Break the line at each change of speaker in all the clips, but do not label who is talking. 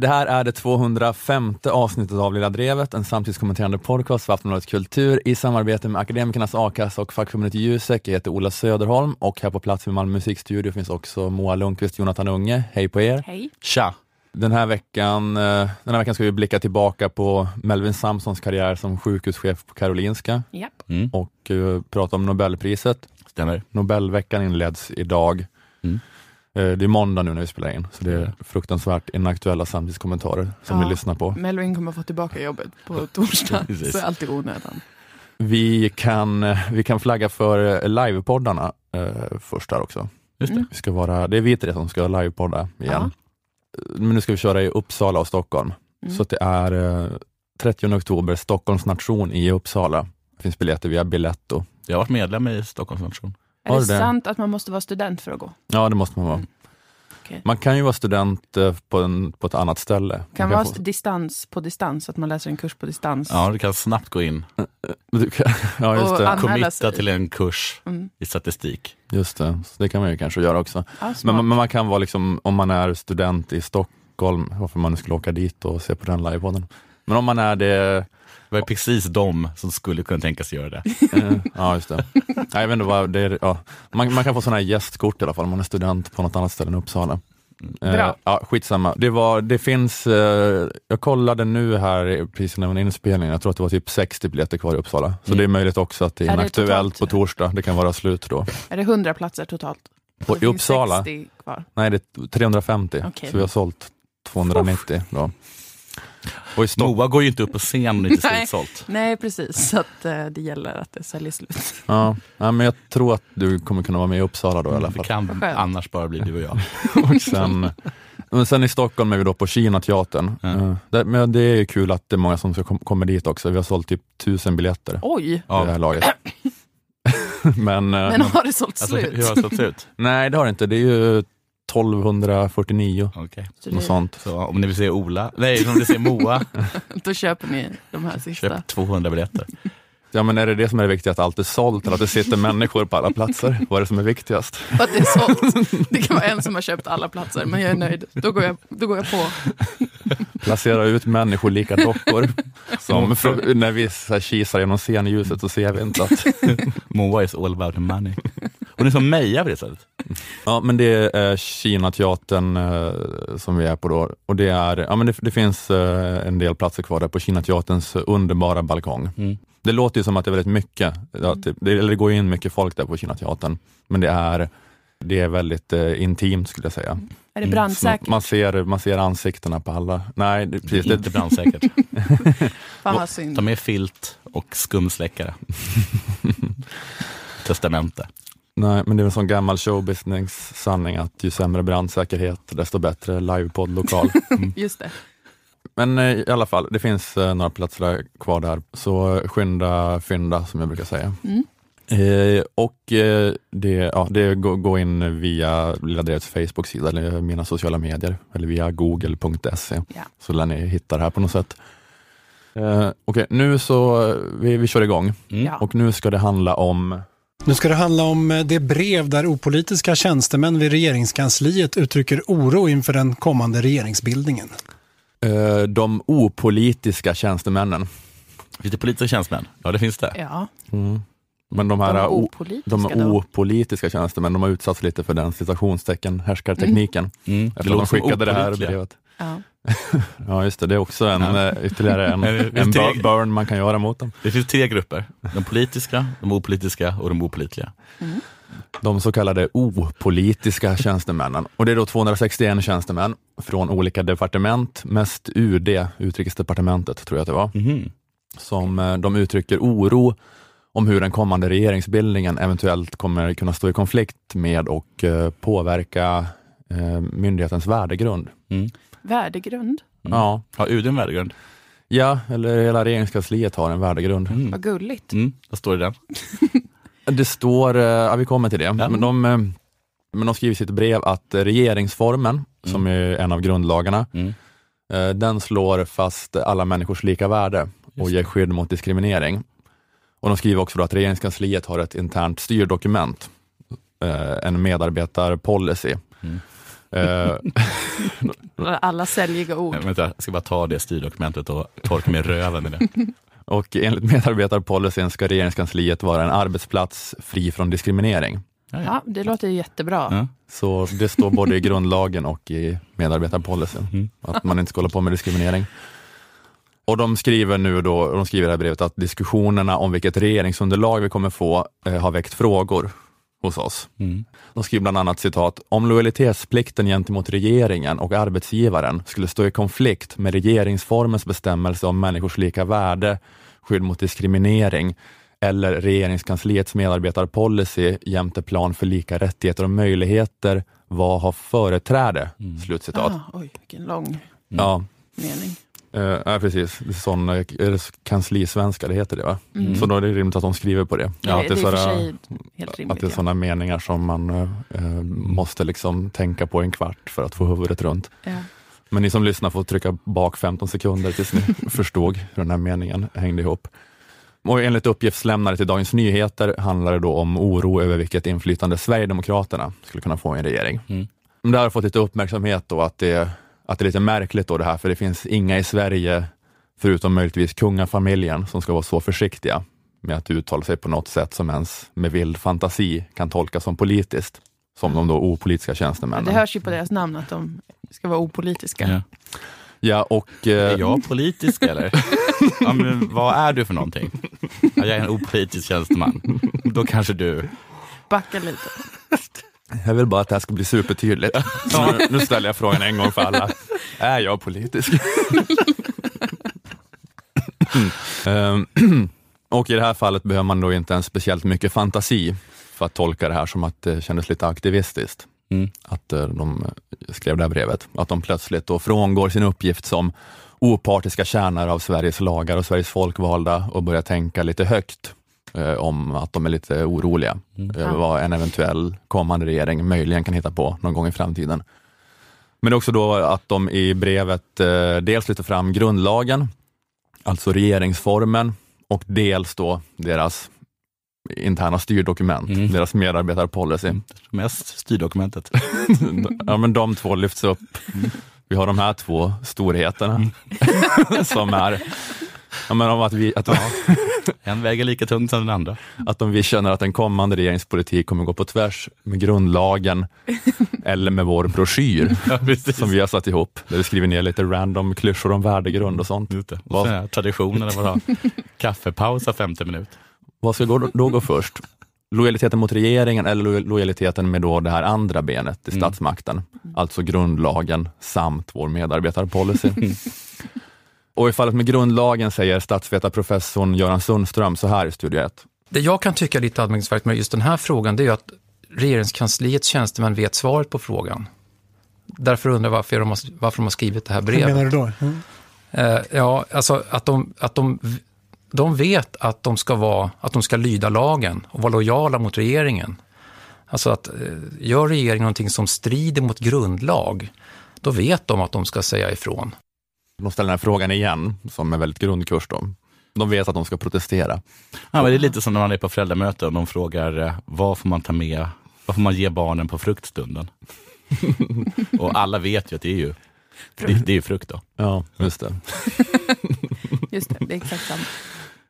Det här är det 205 avsnittet av Lilla Drevet, en samtidskommenterande podcast för Aftonbladet Kultur i samarbete med Akademikernas A-kassa och fackförbundet Jusek. Jag heter Ola Söderholm och här på plats vid Malmö musikstudio finns också Moa Lundqvist och Jonathan Unge. Hej på er!
Hej.
Tja!
Den här, veckan, eh, den här veckan ska vi blicka tillbaka på Melvin Samsons karriär som sjukhuschef på Karolinska
Japp.
Mm.
och eh, prata om Nobelpriset.
Stämmer.
Nobelveckan inleds idag.
Mm.
Eh, Det är måndag nu när vi spelar in, så det är fruktansvärt inaktuella samtidskommentarer som
Ja.
vi lyssnar på.
Melvin kommer få tillbaka jobbet på torsdag, så är allt i onödan.
Vi kan, eh, vi kan flagga för eh, livepoddarna eh, först där också.
Just det.
Mm.
Vi ska vara, det är vi tre som ska livepodda igen. Eh, Men nu ska vi köra i Uppsala och Stockholm.
Mm.
Så att det är eh, 30 oktober, Stockholms nation i Uppsala. Det finns biljetter via Biletto.
Jag har varit medlem i Stockholms nation.
Är det,
det?
sant att man måste vara student för att gå?
Ja, det måste man vara.
Mm. Okej.
Man kan ju vara student eh, på, en, på ett annat ställe.
Kan
man
vara
få-
distans på distans, att man läser en kurs på distans.
Ja, du kan snabbt gå in
Du kan- Ja, just
Och
det.
committa till en kurs
Mm.
i statistik.
Just det. Så det kan man ju kanske göra också.
Ja,
Men, man- men man kan vara liksom, om man är student i Stockholm, varför man nu skulle åka dit och se på den livepodden. Men om man är det,
Det var precis de som skulle kunna tänka sig göra det.
eh, ja just det. Nej, jag vet inte vad, det är, ja. man, man kan få sådana här gästkort i alla fall om man är student på något annat ställe än Uppsala. Eh,
Bra.
ja, skitsamma. Det, var, det finns, eh, jag kollade nu här precis innan inspelningen, jag tror att det var typ 60 biljetter kvar i Uppsala. Så
Mm.
det är möjligt också att det är
Är
inaktuellt på torsdag, det kan vara slut då.
Är det 100 platser totalt?
På, I Uppsala?
60 kvar.
Nej, det är 350,
Okej.
så vi har sålt 290 då. Och i
Moa går ju inte upp på scen om det inte är
Nej.
slutsålt.
Nej, precis. Så att, eh, det gäller att det säljer slut.
ja, ja, men jag tror att du kommer kunna vara med i Uppsala då i alla
Det
fall.
kan
Vad skönt.
annars bara bli du och jag.
Och sen, men sen i Stockholm är vi då på Kina-teatern.
Ja.
Eh, det, men det är ju kul att det är många som ska kom, kommer dit också. Vi har sålt typ tusen biljetter
Oj,
i det här laget. men, eh,
men har det sålt
Alltså,
slut?
hur har det sett ut?
nej, det har det inte. Det är ju 1249,
Okej.
Så
något
det,
sånt.
Så om ni vill se Ola, nej om ni vill se Moa,
då köper ni de här sista.
köp 200 biljetter.
Ja, men är det det som är det viktiga, att allt är sålt eller att det sitter människor på alla platser? Vad är det som är viktigast?
Att det är sålt. Det kan vara en som har köpt alla platser, men jag är nöjd. Då går jag, då går jag på.
Placera ut människolika dockor. Som för, när vi så här kisar genom scenljuset så ser vi inte att...
Moa is all about the money. Hon är som Meja på det sättet.
Ja, men det är Kinateatern eh, som vi är på då. Och det, är, ja, men det, det finns eh, en del platser kvar där på Kinateaterns underbara balkong.
Mm.
Det låter ju som att det är väldigt mycket, att det, det, eller det går in mycket folk där på Kinateatern. Men det är, det är väldigt eh, intimt skulle jag säga.
Är det
Mm,
brandsäkert?
Man ser, man ser ansiktena på alla. Nej, det, precis, det,
Inte brandsäkert.
Fan vad synd.
Ta med filt och skumsläckare. Testamente.
Nej, men det är en sån gammal showbusiness-sanning att ju sämre brandsäkerhet, desto bättre livepoddlokal.
Just det.
Men eh, i alla fall, det finns eh, några platser där, kvar där, så skynda fynda som jag brukar säga.
Mm.
Eh, och eh, det, ja, det går, gå in via Lilla Drevets Facebook-sida eller mina sociala medier eller via google.se
Ja.
så lär ni hitta det här på något sätt. Eh, Okej, nu så, eh, vi, vi kör igång
Mm.
Och nu ska det handla om
Nu ska det handla om eh, det brev där opolitiska tjänstemän vid regeringskansliet uttrycker oro inför den kommande regeringsbildningen.
Eh, de opolitiska tjänstemännen.
Lite politiska tjänstemän. Ja, det finns det.
Ja,
Mm. Men de här
de
o-
opolitiska
de opolitiska tjänstemän, de har utsatts lite för den citationstecken härskartekniken.
Mm.
Efter att de skickade det här brevet.
Ja.
Ja just det, det är också en,
Ja.
eh, ytterligare en,
det
en
finns
burn man kan göra mot dem.
Det finns tre grupper. De politiska, de opolitiska och de opolitliga.
Mm.
De så kallade opolitiska tjänstemännen. Och det är då 261 tjänstemän från olika departement, mest UD, utrikesdepartementet tror jag att det var,
Mhm.
som eh, de uttrycker oro om hur den kommande regeringsbildningen eventuellt kommer kunna stå i konflikt med och eh, påverka eh, myndighetens värdegrund.
Mm.
Värdegrund,
Mm.
Ja.
Har UD en värdegrund?
ja, eller hela regeringskansliet har en värdegrund.
Mm.
vad gulligt.
Mm. Vad står det den?
Det står, eh, ja vi kommer till det,
Ja.
men, de, eh, men de skriver i sitt brev att regeringsformen, som är en av grundlagarna,
Mm.
eh, den slår fast alla människors lika värde och ger skydd mot diskriminering. Och de skriver också då att regeringskansliet har ett internt styrdokument, en medarbetarpolicy,
Mm.
Alla säljiga ord.
Eh, Vänta, jag ska bara ta det styrdokumentet och torka mig i röven med det.
Och enligt medarbetarpolicyn ska regeringskansliet vara en arbetsplats fri från diskriminering.
Ja, det låter jättebra.
Ja.
Så det står både i grundlagen och i medarbetarpolicyn,
Mm.
att man inte ska hålla på med diskriminering. Och de skriver nu då, de skriver i det här brevet att diskussionerna om vilket regeringsunderlag vi kommer få eh, har väckt frågor hos oss.
Mm.
De skriver bland annat citat, om lojalitetsplikten gentemot regeringen och arbetsgivaren skulle stå i konflikt med regeringsformens bestämmelse om människors lika värde, skydd mot diskriminering eller regeringskansliets medarbetarpolicy jämte plan för lika rättigheter och möjligheter, vad har företräde?
Mm.
Slutcitat.
Ah, oj, vilken lång
Ja,
mening.
eh, ja, precis. Det är sån är det kanslisvenska, det heter det va?
Mm.
Så då är det rimligt att de skriver på det.
Ja,
att
det, är
att det är
ja.
sådana meningar som man eh, måste liksom tänka på en kvart för att få huvudet runt. Men ni som lyssnar får trycka bak 15 sekunder tills ni förstod hur den här meningen hängde ihop. Och enligt uppgiftslämnare till Dagens Nyheter handlar det då om oro över vilket inflytande Sverigedemokraterna skulle kunna få i en regering.
Mm.
Det har fått lite uppmärksamhet då att det, att det är lite märkligt då det här, för det finns inga i Sverige, förutom möjligtvis kungafamiljen, som ska vara så försiktiga med att uttala sig på något sätt som ens med vild fantasi kan tolkas som politiskt, som de då opolitiska tjänstemännen.
Det hörs ju på deras namn att de ska vara opolitiska.
Ja.
Ja, och... eh,
Är jag politisk eller? ja, men vad är du för någonting? Ja, jag är en opolitisk tjänsteman. Då kanske du...
Backa lite.
Jag vill bara att det här ska bli supertydligt. Så nu, nu ställer jag frågan en gång för alla. Är jag politisk? Ehm, och i det här fallet behöver man då inte ens speciellt mycket fantasi för att tolka det här som att det kändes lite aktivistiskt.
Mm.
Att eh, de skrev det här brevet. Att de plötsligt då frångår sin uppgift som opartiska tjänare av Sveriges lagar och Sveriges folkvalda och börjar tänka lite högt eh, om att de är lite oroliga
Mm.
över vad en eventuell kommande regering möjligen kan hitta på någon gång i framtiden. Men också då att de i brevet eh, dels lyfter fram grundlagen, alltså regeringsformen och dels då deras interna styrdokument,
Mm.
deras medarbetarpolicy.
Mest styrdokumentet.
ja, men de två lyfts upp. Vi har de här två storheterna som är ja, men om att, vi, att,
En väger lika tungt som den andra.
att om vi känner att en kommande regeringspolitik kommer gå på tvärs med grundlagen eller med vår broschyr
Ja,
som vi har satt ihop, där vi skriver ner lite random klyschor om värdegrund och sånt.
Just det.
Vad-
Vad? Kaffepaus av 50 minuter.
Vad ska då gå först? Lojaliteten mot regeringen eller lo- lojaliteten med då det här andra benet i
Mm.
statsmakten, alltså grundlagen samt vår medarbetarpolicy. Och i fallet med grundlagen säger statsvetarprofessorn Göran Sundström så här i Studio 1.
Det jag kan tycka är lite anmärkningsvärt med just den här frågan, det är ju att regeringskansliets tjänstemän vet svaret på frågan. Därför undrar jag varför de har, varför de har skrivit det här
Hur
brevet.
menar du då? Mm.
Eh, ja, alltså att de, att de, de vet att de, ska vara, att de ska lyda lagen och vara lojala mot regeringen. Alltså att eh, gör regeringen någonting som strider mot grundlag, då vet de att de ska säga ifrån.
De ställer den här frågan igen, som är väldigt grundkurs. Då. De vet att de ska protestera.
Ja, men det är lite som när man är på föräldramöte och de frågar eh, vad får man ta med, vad får man ge barnen på fruktstunden? och alla vet ju att det är ju det, det är ju frukt då.
Ja, just det.
Just det, det är exakt samma.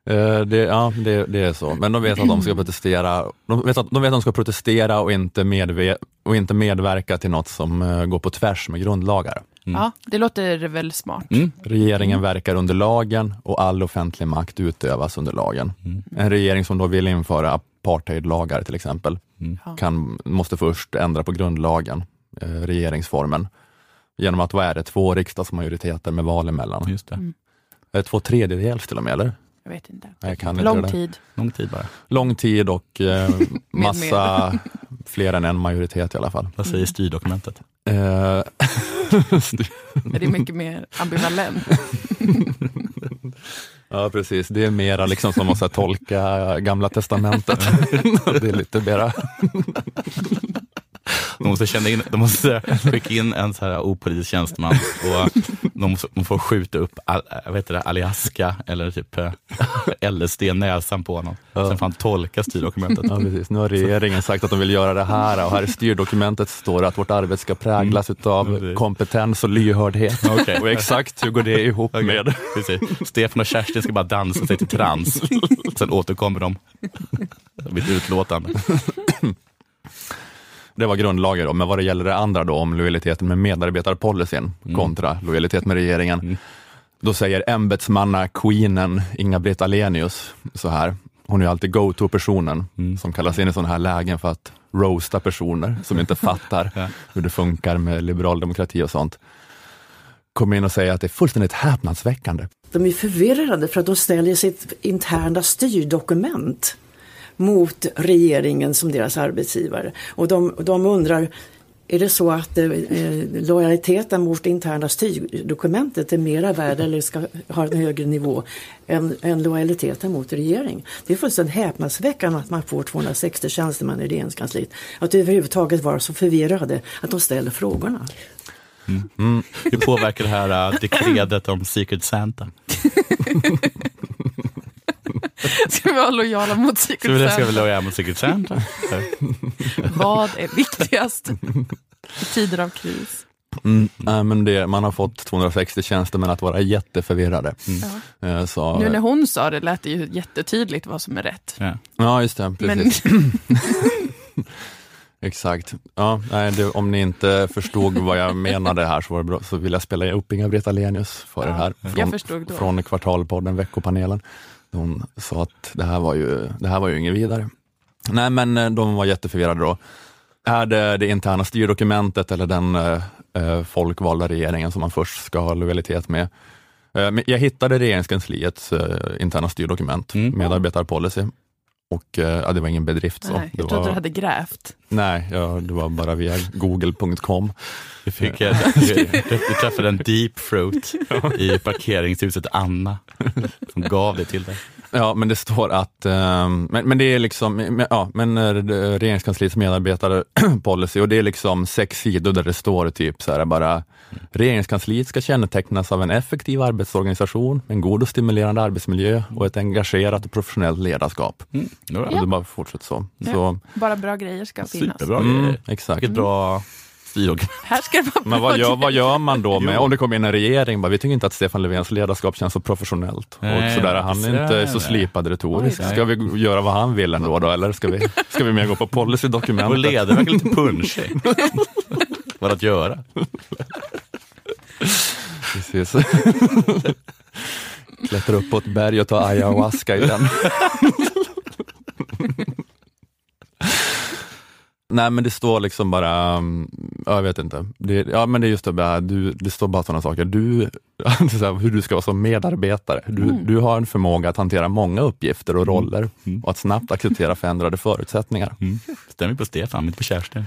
Eh, det, ja, det, det är så. Men de vet att de ska protestera. De vet att de, vet att de ska protestera och inte, medve, och inte medverka till något som eh, går på tvärs med grundlagar.
Ja, det låter väl smart.
Mm.
Regeringen verkar under lagen och all offentlig makt utövas under lagen.
Mm.
En regering som då vill införa apartheidlagar till exempel,
Mm.
Kan, måste först ändra på grundlagen, eh, regeringsformen, genom att, vad är det, två riksdagsmajoriteter med val emellan.
Just det.
Mm.
Det två tredjedels till och med, eller?
Jag vet inte.
Jag kan inte
Lång
det
tid.
Lång tid bara.
Lång tid och eh, massa, fler än en majoritet i alla fall.
Vad säger styrdokumentet?
Eh,
Det är mycket mer ambivalent.
ja, precis. Det är mera liksom som att tolka gamla testamentet. det är lite mera...
De måste, känna in, de måste skicka in en så här opolitisk tjänsteman och de, måste, de får skjuta upp all, heter det, Alaska eller typ eh, LSD näsan på honom.
Ja.
Sen får han tolka styrdokumentet.
Ja, precis. Nu har regeringen sagt att de vill göra det här och här i styrdokumentet står det att vårt arbete ska präglas utav
precis.
kompetens och lyhörhet.
Okej.
Och exakt hur går det ihop
Okej,
med?
Precis. Stefan och Kerstin ska bara dansa sig till trans. Sen återkommer de med ett utlåtande.
Det var grundlagen då, men vad det gäller det andra då om lojaliteten med medarbetarpolicyn kontra lojalitet med regeringen.
Mm.
Då säger ämbetsmanna-queenen Inga-Britt Ahlenius så här. Hon är ju alltid go-to-personen
Mm.
som kallas in i sådana här lägen för att roasta personer som inte fattar
Ja.
hur det funkar med liberal demokrati och sånt. Kommer in och säger att det är fullständigt häpnadsväckande.
De är förvirrade för att de ställer sitt interna styrdokument mot regeringen som deras arbetsgivare. Och de, de undrar, är det så att eh, lojaliteten mot det interna styrdokumentet är mera värd eller ska ha en högre nivå än, än lojaliteten mot regering? Det är fullständigt häpnadsväckande att man får 260 tjänstemän i regeringskansliet. Att överhuvudtaget vara så förvirrade att de ställer frågorna.
Hur påverkar det här uh, dekretet om Secret Santa?
Ska vi vara lojala mot Secret
det ska vi
Santa?
lojala mot Secret Santa?
Vad är viktigast i tider av kris?
Mm. Nej, men det, man har fått 260 tjänstemän att vara jätteförvirrade.
Ja.
Eh, Så,
Nu när hon sa det lät det ju jättetydligt vad som är rätt.
Ja.
Ja, just det.
Men.
Exakt. Ja, nej, det, om ni inte förstod vad jag menade här så, var det bra, så vill jag spela upp Inga-Britt Ahlenius för er här.
jag
Från,
förstod då.
från Kvartalpodden, Veckopanelen. Hon sa att det här var ju, det här var ju inget vidare. Nej, men eh, de var jätteförvirrade då. Är det det interna styrdokumentet eller den eh, eh, folkvalda regeringen som man först ska ha lojalitet med? Eh, jag hittade regeringskansliets eh, interna styrdokument,
Mm.
medarbetarpolicy. Och eh, ja, det var ingen bedrift. Så.
Nej, jag trodde
var,
du hade grävt.
Nej, ja, det var bara via google.com.
Du, fick, eh, du träffade en deep throat i parkeringshuset Anna som gav det till dig.
Ja, men det står att, ehm, men, men det är liksom, ja, men eh, regeringskansliets medarbetare policy och det är liksom sex sidor där det står typ så här bara, regeringskansliet ska kännetecknas av en effektiv arbetsorganisation, en god och stimulerande arbetsmiljö och ett engagerat och professionellt ledarskap.
Mm. Ja.
Och det bara fortsätter så.
Ja.
så
Bara bra grejer ska finnas.
Superbra
mm,
grejer.
exakt.
Vilket bra.
Här ska det vara
Men vad gör, vad gör man då med, om det kommer in en regering, bara, vi tycker inte att Stefan Löfvens ledarskap känns så professionellt.
Nej,
och sådär, han är inte så slipad retoriskt. Ska vi göra vad han vill ändå då, eller ska vi, ska vi mer gå på
Vår
policydokumentet?
ledare verkar lite punschig. Vad att göra?
Precis. Klättra upp på ett berg och ta ayahuasca i den. Nej men det står liksom bara, um, ja, jag vet inte. Det, ja men det är just det, bara, du, det står bara sådana saker. Du, hur du ska vara som medarbetare. Du, du har en förmåga att hantera många uppgifter och roller
Mm.
och att snabbt acceptera förändrade förutsättningar.
Mm. Stämmer på Stefan, inte på Kerstin.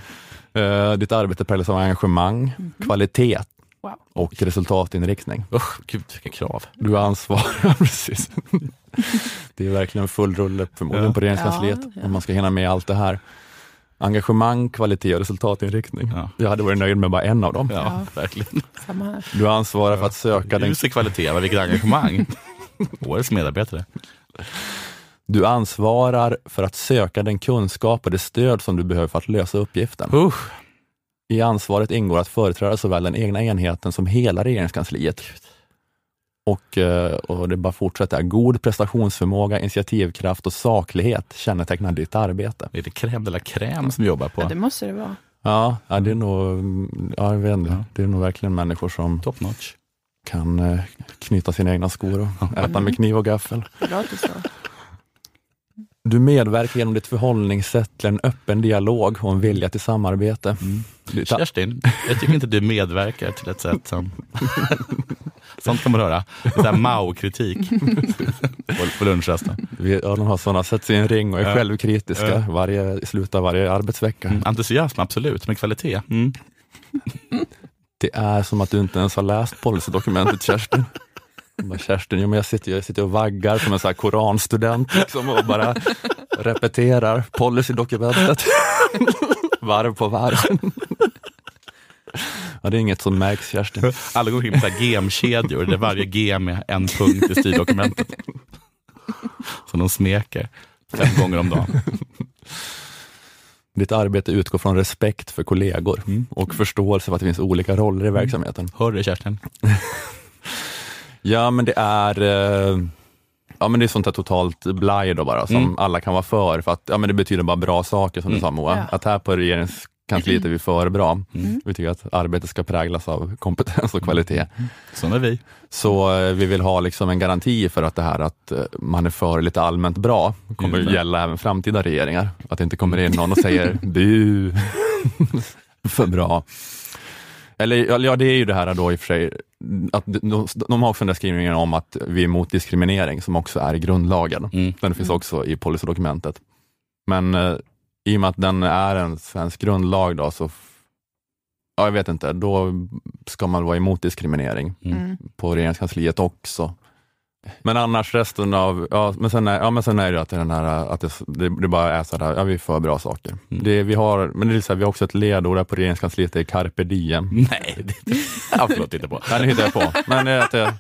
Eh, ditt arbete präglas av engagemang, kvalitet
Wow.
och resultatinriktning.
Usch, gud vilka krav.
Du har ansvar, ja, precis. Det är verkligen full rulle förmodligen
Ja.
på regeringskansliet
Ja, ja.
om man ska hinna med allt det här. Engagemang, kvalitet och resultatinriktning.
Ja.
Jag hade varit nöjd med bara en av dem.
Ja,
Ja.
verkligen.
Samma här.
Du ansvarar för att söka den,
Ljus i kvalitet, men vilket engagemang. Årets medarbetare.
du ansvarar för att söka den kunskap och det stöd som du behöver för att lösa uppgiften.
Usch.
I ansvaret ingår att företräda såväl den egna enheten som hela regeringskansliet. Och, eh, och det bara fortsätter. God prestationsförmåga, initiativkraft och saklighet kännetecknar ditt arbete.
Det är det crème de la crème som jobbar på
Ja, det måste det vara.
Ja, ja det är nog, ja, jag vet inte. Det är nog verkligen människor som
top notch.
kan eh, knyta sina egna skor och äta med kniv och gaffel.
Du
medverkar genom ditt förhållningssätt till en öppen dialog och en vilja till samarbete. Ditt-
Kerstin, jag tycker inte du medverkar till ett sätt som... Sånt kan man höra. Så Mao-kritik på, på lunchrasten.
Vi, ja, de har sådana, sätts i en ring och är
Ja.
självkritiska varje, i slutet av varje arbetsvecka.
Mm, entusiasm, absolut, men kvalitet. Mm.
Det är som att du inte ens har läst policydokumentet Kerstin. Bara, Kerstin, jo, men jag, sitter, jag sitter och vaggar som en så här koranstudent liksom, och bara repeterar policydokumentet. varv på varv. Ja, det är inget som märks Kerstin.
Alla går in på så här gemkedjor där varje gem är en punkt i styrdokumentet. Som de smeker fem gånger om dagen.
Ditt arbete utgår från respekt för kollegor och förståelse för att det finns olika roller i verksamheten.
Hör du Kerstin?
Ja, men det är eh, Ja men det är sånt här totalt blaj då bara, som
Mm.
alla kan vara för, för att ja, men det betyder bara bra saker som du sa Moa.
Ja.
Att här på regeringskansliet är vi för bra.
Mm.
Vi tycker att arbetet ska präglas av kompetens och kvalitet.
Sån är vi.
Så eh, vi vill ha liksom en garanti för att det här att eh, man är för lite allmänt bra kommer att gälla även framtida regeringar. Att det inte kommer in någon och säger bu, för bra. Eller ja, ja, det är ju det här då i och för sig, att de, de har också den där skrivningen om att vi är emot diskriminering som också är i grundlagen.
Mm.
Den finns också i policydokumentet. Men eh, i och med att den är en svensk grundlag då, så ja, jag vet inte, då ska man vara emot diskriminering
Mm.
på regeringskansliet också. Men annars resten av, ja men sen är, ja, men sen är det att, det, den här, att det, det, det bara är sådär, ja vi för bra saker.
Mm.
Det, vi har, men det är så här, vi har också ett ledord på regeringskansliet, det är carpe diem.
Nej, det, det, förlåt, titta på.
Nej, nu hittar jag på. Men det är att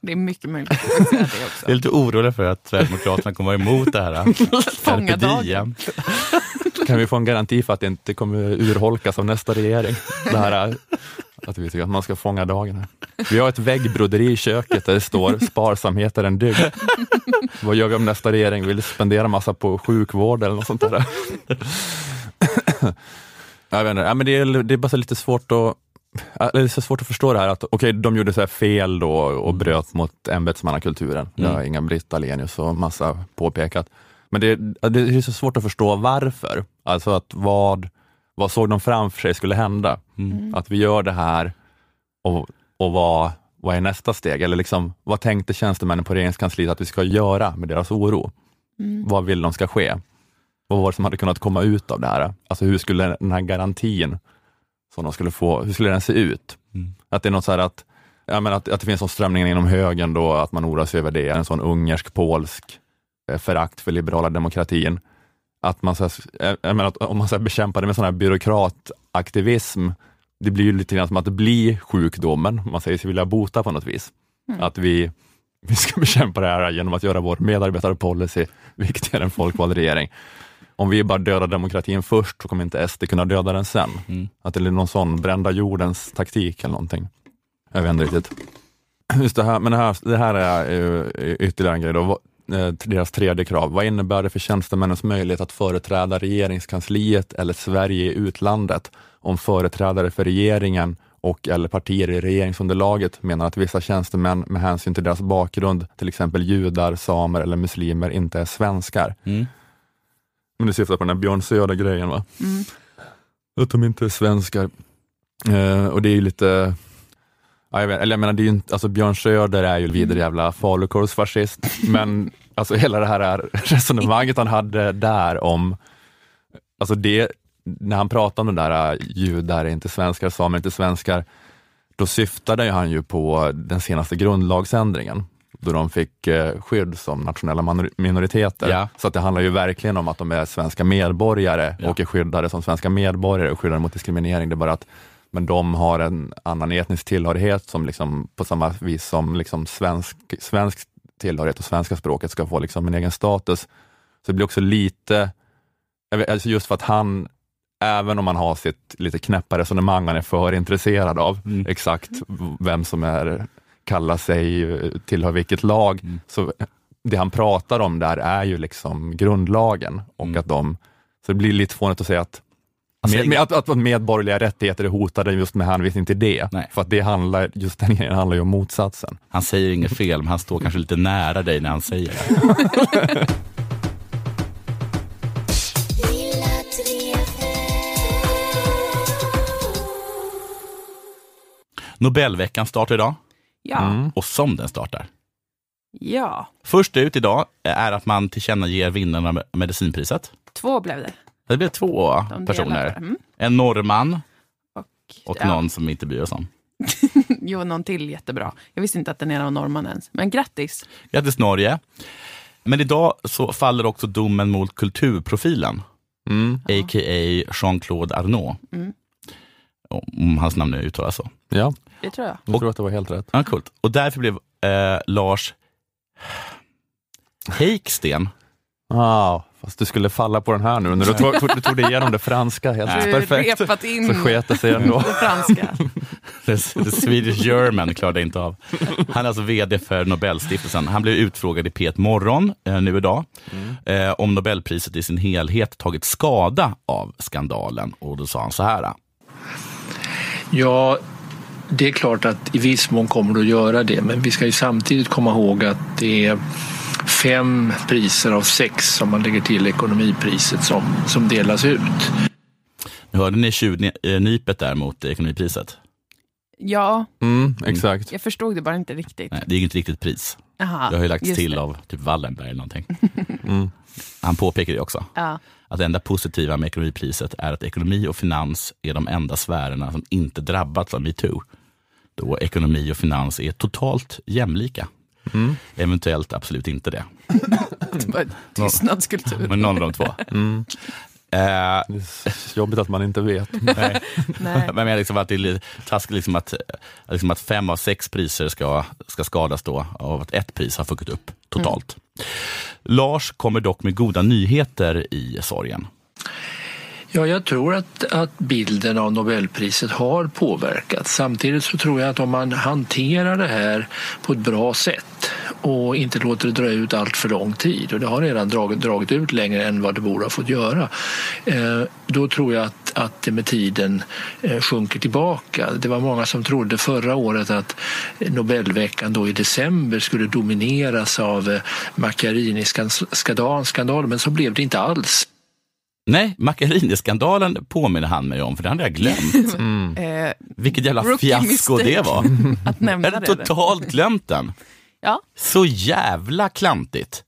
det,
är mycket möjligt att säga det
Jag är
också.
lite orolig för att Sverigedemokraterna kommer vara emot det här.
Fånga dagen.
kan vi få en garanti för att det inte kommer urholkas av nästa regering? Det här, att vi tycker att man ska fånga dagen. Här. Vi har ett väggbroderi i köket där det står sparsamhet är en dygd. Vad gör vi om nästa regering vill spendera massa på sjukvård eller något sånt där? Jag vet inte, ja, men det, är, det är bara så lite svårt att Det är så svårt att förstå det här att okej, de gjorde så här fel då och bröt mot ämbetsmannakulturen. Det har
Mm.
Inga-Britt Ahlenius och massa påpekat. Men det, det är så svårt att förstå varför. Alltså att vad, vad såg de framför sig skulle hända?
Mm.
Att vi gör det här och, och vad, vad är nästa steg? Eller liksom, vad tänkte tjänstemännen på regeringskansliet att vi ska göra med deras oro?
Mm.
Vad vill de ska ske? Vad var det som hade kunnat komma ut av det här? Alltså hur skulle den här garantin som de skulle få, hur skulle den se ut?
Mm.
Att det är något så här att, ja, men att, att det finns en strömning inom högern då, att man oroar sig över det, en sån ungersk-polsk eh, förakt för liberala demokratin. Att man, så här, eh, jag menar, att om man så här bekämpar det med sån här byråkrataktivism, det blir ju lite grann som att blir sjukdomen, man säger sig vilja bota på något vis.
Mm.
Att vi, vi ska bekämpa det här genom att göra vår medarbetarpolicy viktigare än folkvald regering. Om vi bara dödar demokratin först så kommer inte SD kunna döda den sen.
Mm.
Att det är någon sån brända jordens taktik eller någonting. Jag vet inte riktigt. Just det här, men det här, det här är ytterligare en grej då. Eh, Deras tredje krav. Vad innebär det för tjänstemännens möjlighet att företräda regeringskansliet eller Sverige i utlandet om företrädare för regeringen och eller partier i regeringsunderlaget menar att vissa tjänstemän med hänsyn till deras bakgrund, till exempel judar, samer eller muslimer, inte är svenskar?
Mm.
Men du syftar på den här Björn Söder-grejen va?
Mm.
Att de inte är svenskar. Eh, och det är ju lite, ja, jag, vet, eller jag menar, det är ju inte, alltså Björn Söder är ju en vidrig jävla falukorvsfascist, men alltså hela det här resonemanget han hade där om, alltså det, när han pratade om det där äh, judar är inte svenskar, samer är inte svenskar, då syftade han ju på den senaste grundlagsändringen då de fick eh, skydd som nationella minoriteter.
Ja.
Så att det handlar ju verkligen om att de är svenska medborgare
Ja.
och är skyddade som svenska medborgare och skyddade mot diskriminering. Det är bara att men de har en annan etnisk tillhörighet som liksom, på samma vis som liksom svensk, svensk tillhörighet och svenska språket ska få liksom en egen status. Så det blir också lite, alltså just för att han, även om han har sitt lite knäppa resonemang han är för intresserad av,
Mm.
exakt vem som är, kallar sig, tillhör vilket lag,
Mm.
så det han pratar om där är ju liksom grundlagen och
Mm.
att de, så det blir lite fånigt att säga att
Alltså,
med, med, att, att medborgerliga rättigheter är hotade just med hänvisning till det.
Nej.
För att det handlar, just den grejen handlar ju om motsatsen.
Han säger inget fel, men han står kanske lite nära dig när han säger det. Nobelveckan startar idag
Ja.
Mm.
och som den startar.
ja,
Först ut idag är att man tillkännager vinnarna av medicinpriset.
två blev det.
Det blir två
De
personer.
Mm.
En norrman
Och,
och
ja,
någon som vi inte bryr oss om.
Jo, någon till jättebra. Jag visste inte att den ena var norrman ens. Men grattis.
Grattis Norge. Men idag så faller också domen mot kulturprofilen.
Mm.
a.k.a. Jean-Claude Arnault.
Mm.
Om hans namn nu uttalas så.
Ja,
Det tror jag.
jag tror att det var helt rätt.
Ja, coolt. Och därför blev eh, Lars Heiksten
Ah, fast du skulle falla på den här nu när du tog, du tog dig igenom det franska helt
Du
perfekt.
repat in
Så sket det sig ändå.
det franska.
The, the Swedish German klarade inte av. Han är alltså vd för Nobelstiftelsen. Han blev utfrågad i P1 Morgon eh, nu idag eh, om Nobelpriset i sin helhet tagit skada av skandalen. Och då sa han så här.
Ja, det är klart att i viss mån kommer det att göra det, men vi ska ju samtidigt komma ihåg att det är fem priser av sex som man lägger till ekonomipriset som, som delas ut.
Nu hörde ni tjuvnypet där mot ekonomipriset?
Ja,
Mm, exakt.
jag förstod det bara inte riktigt.
Nej, det är ju inte riktigt pris.
Aha,
Det har ju lagts till
det.
av typ Wallenberg eller någonting.
Mm.
Han påpekar det också.
Ja.
Att det enda positiva med ekonomipriset är att ekonomi och finans är de enda sfärerna som inte drabbats av metoo. Då ekonomi och finans är totalt jämlika.
Mm.
Eventuellt absolut inte det.
Det var Tystnadskultur.
Men någon av de två.
Mm.
Eh,
Det är jobbigt att man inte vet.
nej.
Nej.
Men jag liksom att det är lite taskigt liksom att, liksom att fem av sex priser ska, ska skadas då av att ett pris har fuckat upp totalt. Lars kommer dock med goda nyheter i sorgen.
Ja, jag tror att, att bilden av Nobelpriset har påverkats. Samtidigt så tror jag att om man hanterar det här på ett bra sätt och inte låter det dra ut allt för lång tid och det har redan dragit, dragit ut längre än vad det borde ha fått göra. Eh, då tror jag att, att det med tiden eh, sjunker tillbaka. Det var många som trodde förra året att Nobelveckan då i december skulle domineras av eh, Macchiarini-skandalen men så blev det inte alls.
Nej, Macchiarini-skandalen påminner han mig om, för det hade jag glömt.
Mm.
Eh,
Vilket jävla fiasko det var.
att nämna
Jag hade
det.
totalt glömt den.
Ja.
Så jävla klantigt.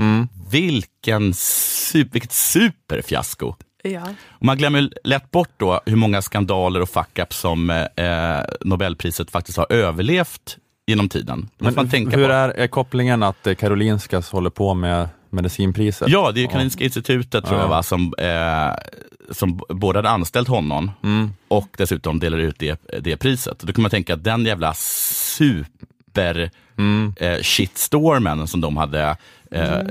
Mm.
Vilken super, vilket superfiasko.
Ja.
Och man glömmer lätt bort då hur många skandaler och fuck-ups som eh, Nobelpriset faktiskt har överlevt genom tiden. Det tänka
hur
på.
är, kopplingen att eh, Karolinska håller på med medicinpriset?
Ja, det är Karolinska institutet tror jag
Ja.
va, som, eh, som både hade anställt honom
Mm.
och dessutom delar ut det, det priset. Då kan man tänka att den jävla super
Mm.
eh, shitstormen som de hade, eh, eh,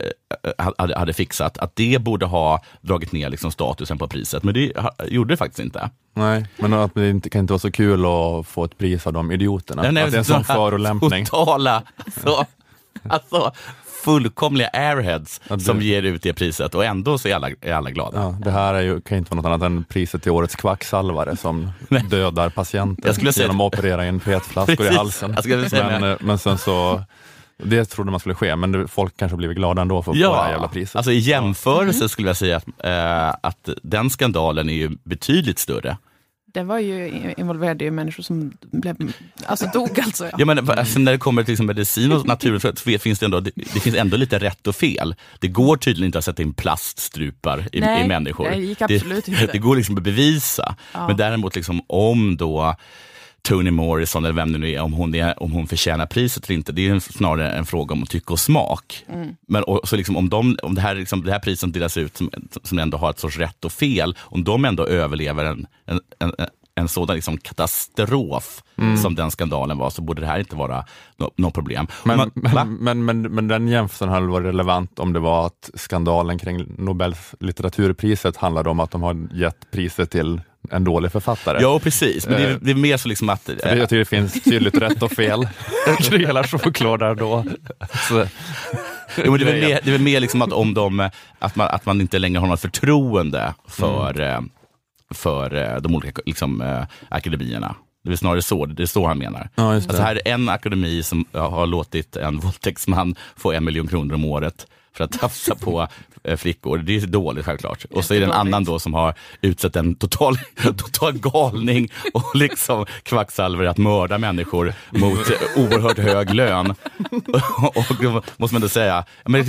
hade, hade fixat, att det borde ha dragit ner liksom statusen på priset. Men det ha, gjorde det faktiskt inte.
Nej, men att det inte, kan inte vara så kul att få ett pris av de idioterna.
Nej, nej,
att det är en sån förolämpning.
Totala, alltså, alltså fullkomliga airheads
Ja,
som ger ut det priset och ändå så är alla, är alla glada.
Ja, det här är ju, kan ju inte vara något annat än priset till årets kvacksalvare som dödar patienter
Jag skulle säga-
genom att operera in petflaskor i halsen.
Jag skulle säga
men, eh, men sen så, det trodde man skulle ske, men folk kanske blivit glada ändå för att få det här jävla priset.
alltså i jämförelse skulle jag säga att, eh, att den skandalen är ju betydligt större.
Det var ju involverade i människor som blev, alltså dog alltså. Ja.
Ja, men, alltså, när det kommer till liksom medicin och naturvetenskap så finns det, ändå, det, det finns ändå lite rätt och fel. Det går tydligen inte att sätta in plaststrupar i,
Nej,
i människor.
det gick absolut
det,
inte.
Det går liksom att bevisa.
Ja.
Men däremot liksom, om då Toni Morrison, eller vem det nu är, om hon, är, om hon förtjänar priset eller inte, det är snarare en fråga om tycke och smak.
Mm.
Men och, så liksom, om, de, om det, här, liksom, det här priset delas ut, som, som ändå har ett sorts rätt och fel, om de ändå överlever en, en, en, en sådan liksom katastrof som den skandalen var, så borde det här inte vara något no problem.
Men,
Man- va?
men, men, men, men den jämförelsen hade varit relevant om det var att skandalen kring Nobels litteraturpriset handlade om att de har gett priset till en dålig författare.
Ja, precis. Men det, är, det är mer så liksom att...
För det- Jag tycker det finns tydligt rätt och fel kring hela choklad då. Så,
Jo, men det är väl mer, det är väl mer liksom att, om de, att, man, att man inte längre har något förtroende för, eh, för eh, de olika liksom, eh, akademierna. Det är snarare så, det är så han menar.
Ja.
Alltså här är en akademi som har låtit en våldtäktsman få en miljon kronor om året för att tafsa på eh, flickor. Det är dåligt självklart. Och så är det en annan då som har utsett en total, total galning och liksom kvacksalver att mörda människor mot eh, oerhört hög lön. och då måste man då säga, men,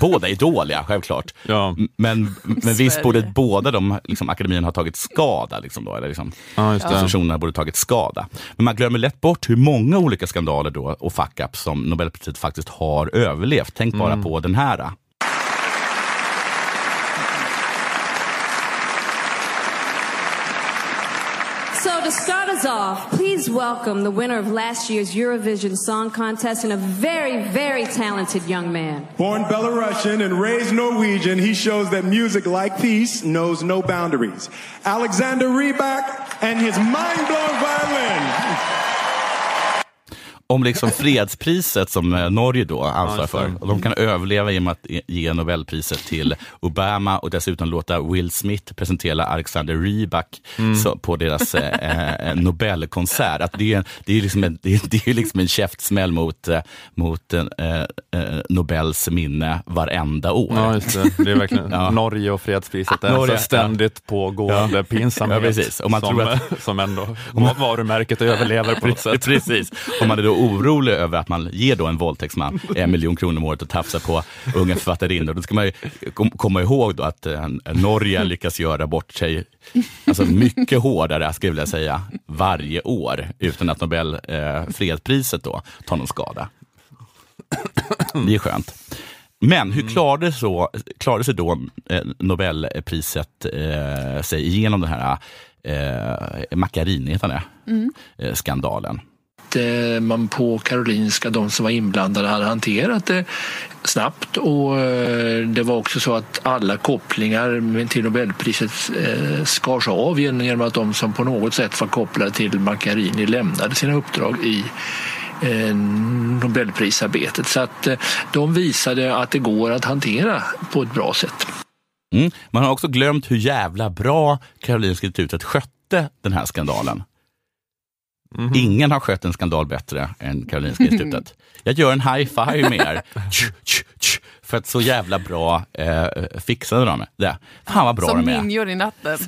båda är dåliga självklart.
ja,
Men, men visst borde båda de liksom, akademierna ha tagit skada. Liksom då, eller liksom,
ja, just det.
institutionerna borde tagit skada. Men man glömmer lätt bort hur många olika skandaler då och fuck-ups som Nobelpriset faktiskt har överlevt. Tänk bara på den här.
Us off, please welcome the winner of last year's Eurovision Song Contest and a very, very talented young man.
Born Belarusian and raised Norwegian, he shows that music, like peace, knows no boundaries. Alexander Rybak and his mind-blowing violin.
Om liksom fredspriset som eh, Norge då ansvarar för. Och de kan överleva genom att ge Nobelpriset till Obama och dessutom låta Will Smith presentera Alexander Rybak
Mm.
på deras eh, eh, Nobelkonsert. Att det, är, det, är liksom en, det, är, det är liksom en käftsmäll mot, eh, mot eh, Nobels minne varenda år.
Ja, just det. Det är verkligen
Ja.
Norge och fredspriset. Är
Norge,
en så ständigt pågående
Ja.
pinsamhet
Ja, precis. Man
som,
tror att-
som ändå varumärket överlever på något sätt.
Precis. Om man är då orolig över att man ger då en våldtäktsman en miljon kronor om året och tafsar på unga författarinnor, då ska man komma ihåg då att eh, Norge lyckas göra bort sig alltså mycket hårdare, skulle jag vilja säga, varje år utan att Nobel eh, fredspriset då tar någon skada. Det är skönt. Men hur klarade, så, klarade sig då eh, Nobelpriset eh, sig igenom den här eh, Macchiarini, heter det? eh, skandalen?
Eh, man på Karolinska, de som var inblandade, hade hanterat det snabbt och eh, det var också så att alla kopplingar till Nobelpriset eh, skars av genom att de som på något sätt var kopplade till Macchiarini lämnade sina uppdrag i Nobelprisarbetet. Så att de visade att det går att hantera på ett bra sätt.
Mm. Man har också glömt hur jävla bra Karolinska institutet skötte den här skandalen. Ingen har skött en skandal bättre än Karolinska institutet. Jag gör en high five med er. För att så jävla bra eh, fixade de det. Fan vad bra
Som
de är.
ninjor i natten.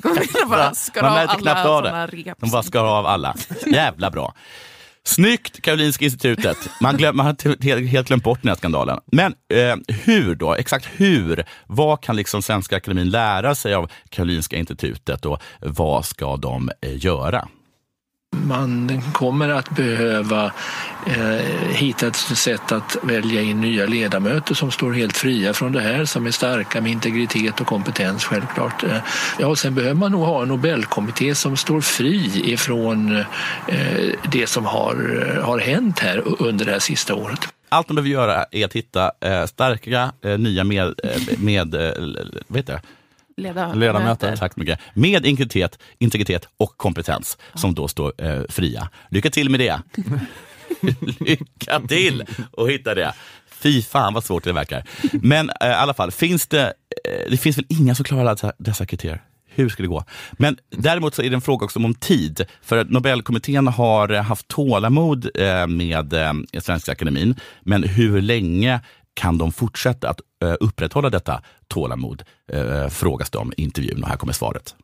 Bara skar
Man
av alla
knappt av det.
rep.
De bara skar av alla. Jävla bra. Snyggt Karolinska institutet. Man, glöm, man har helt, helt glömt bort den här skandalen. Men eh, hur då? Exakt hur? Vad kan liksom Svenska Akademin lära sig av Karolinska institutet och vad ska de eh, göra?
Man kommer att behöva eh, hitta ett sätt att välja in nya ledamöter som står helt fria från det här, som är starka med integritet och kompetens självklart. Eh, ja, och sen behöver man nog ha en Nobelkommitté som står fri ifrån eh, det som har, har hänt här under det här sista året.
Allt man behöver göra är att hitta eh, starka eh, nya med, eh, med eh, jag, heter det?
Leda-
Ledamöter.
Tack så mycket. Med integritet, integritet och kompetens som då står eh, fria. Lycka till med det. Lycka till att hitta det. Fy fan vad svårt det verkar. Men eh, i alla fall, finns det, eh, det finns väl inga som klarar alla dessa, dessa kriterier. Hur ska det gå? Men däremot så är det en fråga också om tid. För att Nobelkommittén har haft tålamod eh, med eh, Svenska Akademin. Men hur länge kan de fortsätta att eh, upprätthålla detta tålamod? Eh, eh, frågas de i intervjun och här kommer svaret.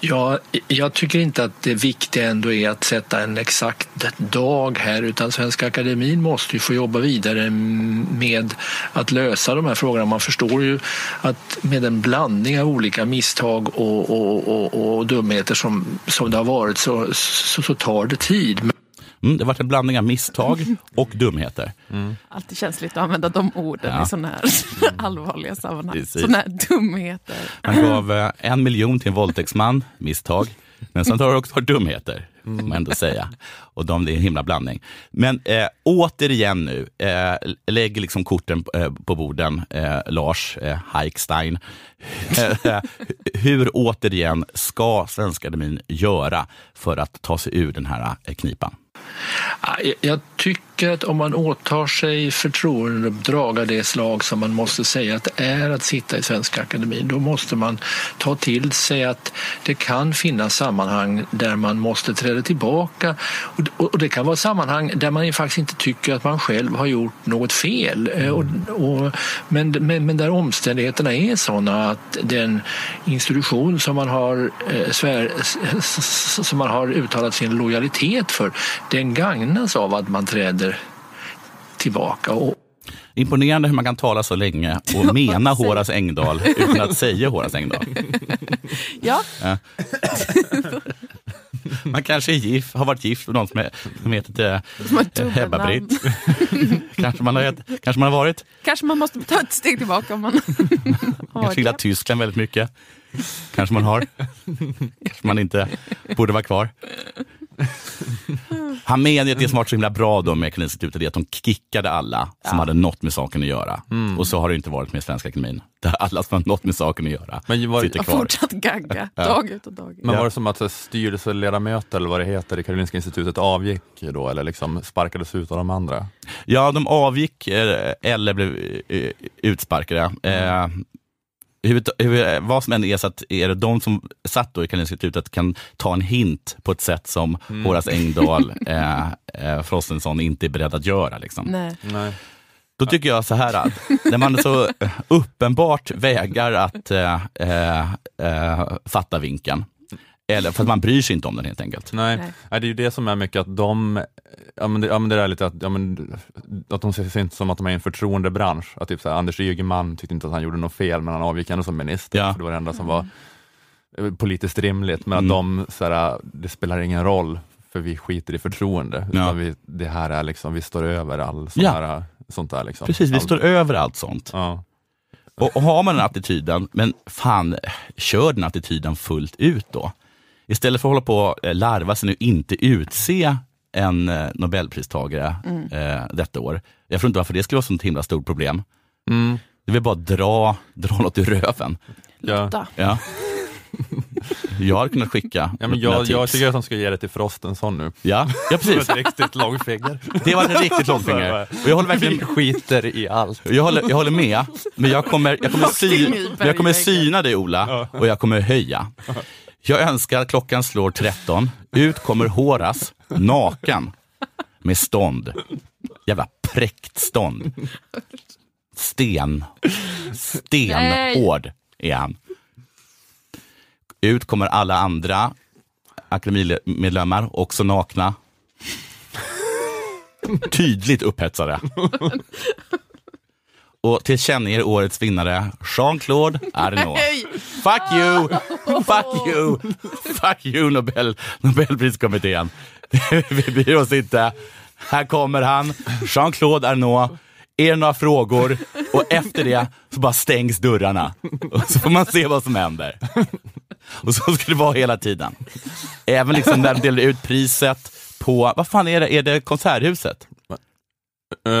Ja, jag tycker inte att det viktiga ändå är att sätta en exakt dag här utan Svenska Akademin måste ju få jobba vidare med att lösa de här frågorna. Man förstår ju att med en blandning av olika misstag och, och, och, och dumheter som, som det har varit så, så, så tar det tid.
Mm, det har varit en blandning av misstag och dumheter.
Alltid känsligt att använda de orden
Ja.
i sådana här allvarliga sammanhang. Sådana här dumheter.
Han gav eh, en miljon till en våldtäktsman, misstag. Men sen tar det också dumheter, får man ändå säga. Och de, det är en himla blandning. Men eh, återigen nu, eh, lägg liksom korten eh, på borden, eh, Lars eh, Heikstein. Hur återigen ska Svenska Akademin göra för att ta sig ur den här eh, knipan?
Jag tycker tycker att om man åtar sig förtroendeuppdrag av det slag som man måste säga att det är att sitta i Svenska Akademin, då måste man ta till sig att det kan finnas sammanhang där man måste träda tillbaka. Och det- kan vara sammanhang där man faktiskt inte tycker att man själv har gjort något fel. Eh, och, och, men, men, men där omständigheterna är sådana att den institution som man har, eh, svär, som man har uttalat sin lojalitet för, den gagnas av att man träder tillbaka. Och,
Imponerande hur man kan tala så länge och mena Horace Engdahl utan att säga Horace Engdahl.
Ja,
Ja. Man kanske är gift, har varit gift med någon som, är, som heter eh, Hebba-Britt. kanske, man har, kanske man har varit.
Kanske man måste ta ett steg tillbaka om man har
Kanske gillar. Tyskland väldigt mycket. Kanske man har. Kanske man inte borde vara kvar. Han menar att det som varit så himla bra då med Karolinska institutet är att de kickade alla som hade något med saken att göra. Och så har det inte varit med Svenska Akademin. Där alla som har något med saken att göra
Men var-
sitter
Jag
kvar.
fortsatt gagga, dag ut och dag in.
Men
Ja.
var det som att här, styrelseledamöter eller vad det heter i Karolinska institutet avgick då eller liksom sparkades ut av de andra?
Ja, de avgick eh, eller blev eh, utsparkade. Eh, hur, hur, vad som än är så att är det de som satt då i Karolinska institutet kan ta en hint på ett sätt som Horace Engdahl, eh, eh, Frostenson inte är beredd att göra. Liksom.
Nej.
Nej.
Då tycker jag så här att när man så uppenbart vägrar att eh, eh, eh, fatta vinken, eller för att man bryr sig inte om den helt enkelt.
Nej.
Nej.
Det är ju det som är mycket att de, ja men det, ja, men det är lite att, ja, men, att de ser sig inte som att de är i en förtroendebransch. Att typ så här, Anders Ygeman tyckte inte att han gjorde något fel, men han avgick ändå som minister,
Ja.
för det var det enda som var eh, politiskt rimligt. Men
Mm.
att de, så här, det spelar ingen roll, för vi skiter i förtroende.
Ja.
Utan vi, det här är liksom, vi står över all sån
Ja.
här, sånt där. Liksom.
Precis, vi står över allt sånt.
Ja.
Och, och har man den attityden, men fan, kör den attityden fullt ut då. Istället för att hålla på och eh, larva sig nu inte utse en eh, Nobelpristagare eh, detta år. Jag tror inte varför det skulle vara ett sånt himla stort problem.
Mm.
Det vill bara dra, dra något ur röven.
Ja.
Da.
Ja. Jag hade kunnat skicka
Ja, men jag, jag tycker att de ska ge det till Frostenson nu.
Ja, ja precis.
Ett riktigt långfinger.
Det var ett riktigt långfinger. Och jag håller
Vi
verkligen
skiter i allt.
Jag håller, jag håller med, men jag kommer, jag kommer, sy, jag kommer syna dig Ola och jag kommer höja. Jag önskar att klockan slår 13. Ut kommer Horas naken med stånd. Jävla präkt stånd. Sten. Stenhård är han. Ut kommer alla andra akademimedlemmar, också nakna. Tydligt upphetsade. Och tillkännager årets vinnare Jean-Claude Arnault. Fuck you! Fuck you! Fuck you Nobel, Nobelpriskommittén. Vi bryr oss inte. Här kommer han, Jean-Claude Arnault. Är det några frågor? Och efter det så bara stängs dörrarna. Och så får man se vad som händer. Och så ska det vara hela tiden. Även liksom när de delar ut priset på, vad fan är det, är det Konserthuset?
Uh,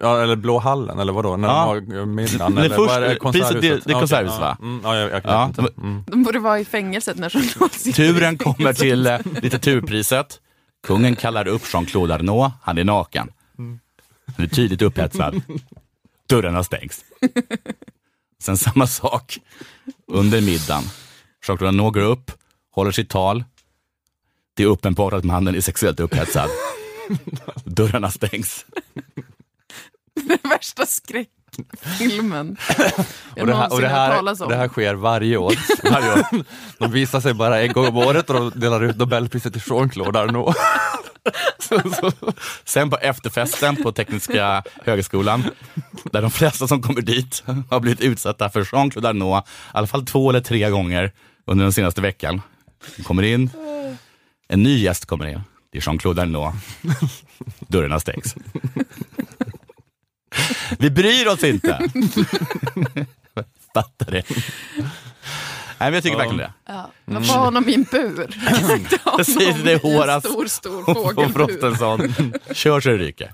ja, eller Blå hallen, eller vadå? När
Ja.
de har middagen?
Det är
eller
först-
vad är det?
priset, det- det är
okej,
Konserthuset,
ja.
va?
Mm, ja, jag, jag,
Ja,
mm.
De borde vara i fängelset när Jean-Claude sitter
Turen kommer till eh, litteraturpriset. Kungen kallar upp Jean-Claude Arnault. Han är naken. Han är tydligt upphetsad. Dörrarna stängs. Sen samma sak under middagen. Jean-Claude Arnault går upp, håller sitt tal. Det är uppenbart att mannen är sexuellt upphetsad. Dörrarna stängs.
Den värsta skräckfilmen jag
Och det, här, och, det,
talas
här,
om.
det här sker varje år. varje år. De visar sig bara en gång om året och de delar ut Nobelpriset till Jean-Claude Arnault.
Sen på efterfesten på Tekniska högskolan, där de flesta som kommer dit har blivit utsatta för Jean-Claude Arnault, i alla fall två eller tre gånger under den senaste veckan. De kommer in, en ny gäst kommer in, är Jean-Claude Arnault. Dörrarna stängs. Vi bryr oss inte. Fattar det. Nej, men jag tycker verkligen det.
Ja. Man får ha honom i en bur.
Precis, det är
I en
Horace
stor, stor
och. Frostenson. Kör så det ryker.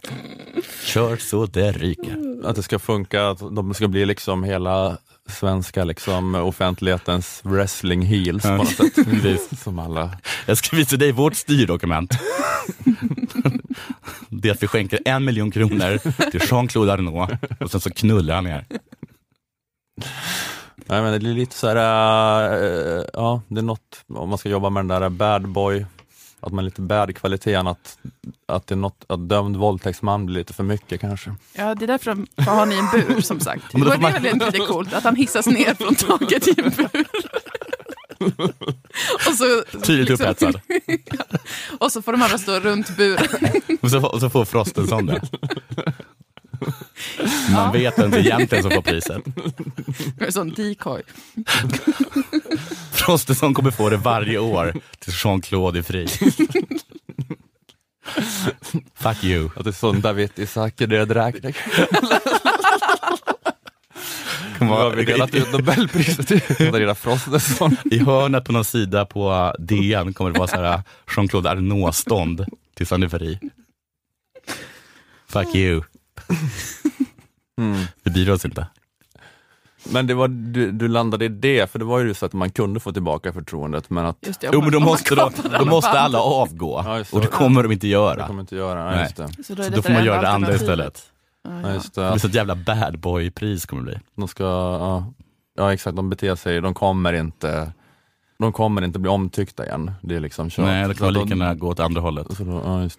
Kör så det ryker.
Att det ska funka, att de ska bli liksom hela svenska liksom, offentlighetens wrestling heels på något sätt. Som alla.
Jag ska visa dig vårt styrdokument. Det är att vi skänker en miljon kronor till Jean-Claude Arnault och sen så knullar han er.
Nej, men det är lite så här, äh, ja, det är något, om man ska jobba med den där bad boy, att man är lite bad kvaliteten, att, att det är något, att dömd våldtäktsman blir lite för mycket kanske.
Ja, det är därför de får ha honom i en bur som sagt.
Men
det
får man-
det väl lite coolt, att han hissas ner från taket i en bur. och, så, liksom-
Tydligt upphetsad.
och så får de andra stå runt buren.
Och så, och så får Frostenson det. Man vet inte egentligen som får priset.
En sån decoy.
Frostenson kommer få det varje år tills Jean-Claude är fri. Fuck you.
Att det är sån David Isak dödräkning.
kommer
Har vi delat ut Nobelpriset till Frostenson?
I hörnet på någon sida på DN kommer det vara så här Jean-Claude Arnault-stånd till Sanny Ferry. Fuck you.
Mm.
Vi bryr oss inte.
Men det var, du, du landade i det, för det var ju så att man kunde få tillbaka förtroendet men att
Just det,
Jo men då måste, de,
kapade
då måste alla avgå
Ja, det.
och det kommer de inte
det
göra.
kommer inte göra,
Nej.
nej. just det.
Så då,
Så då får man göra det andra istället.
Ja,
Ja,
ja.
just
Det
det.
blir så ett jävla bad boy-pris kommer det bli.
De ska, ja, ja exakt, de beter sig, de kommer inte de kommer inte bli omtyckta igen. Det är liksom kört.
Nej, det kan
då-
lika gärna gå åt andra hållet.
Så då, ja, just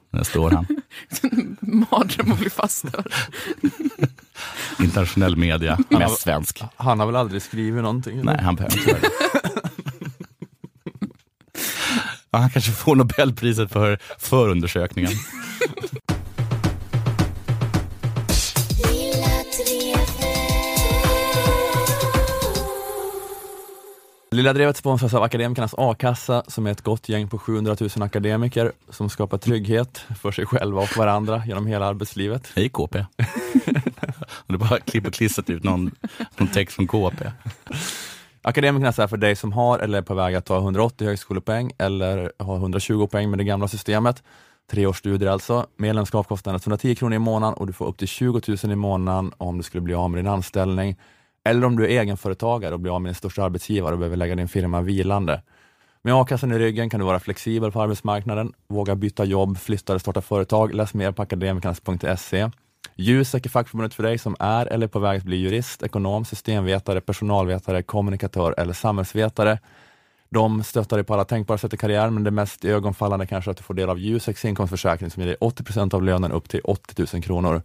Där står han.
Mardröm att bli faststörd.
Internationell media, mest svensk.
Han har väl aldrig skrivit någonting? eller?
Nej, han behöver inte göra det. Han kanske får Nobelpriset för förundersökningen.
Lilla Drevet sponsras av Akademikernas A-kassa som är ett gott gäng på 700 000 akademiker som skapar trygghet för sig själva och varandra genom hela arbetslivet.
Hej KP. Du bara klipper och klistrat ut någon, någon text från KP.
Akademikernas är för dig som har eller är på väg att ta 180 högskolepoäng eller har 120 poäng med det gamla systemet. Tre års studier alltså. Medlemskap kostar 110 kronor i månaden och du får upp till 20 000 i månaden om du skulle bli av med din anställning. Eller om du är egenföretagare och blir av med din största arbetsgivare och behöver lägga din firma vilande. Med a-kassan i ryggen kan du vara flexibel på arbetsmarknaden, våga byta jobb, flytta eller starta företag. Läs mer på akademikernas.se. Jusek är fackförbundet för dig som är eller är på väg att bli jurist, ekonom, systemvetare, personalvetare, kommunikatör eller samhällsvetare. De stöttar dig på alla tänkbara sätt i karriären, men det mest ögonfallande kanske är att du får del av Juseks inkomstförsäkring som ger dig 80% av lönen upp till 80 000 kronor.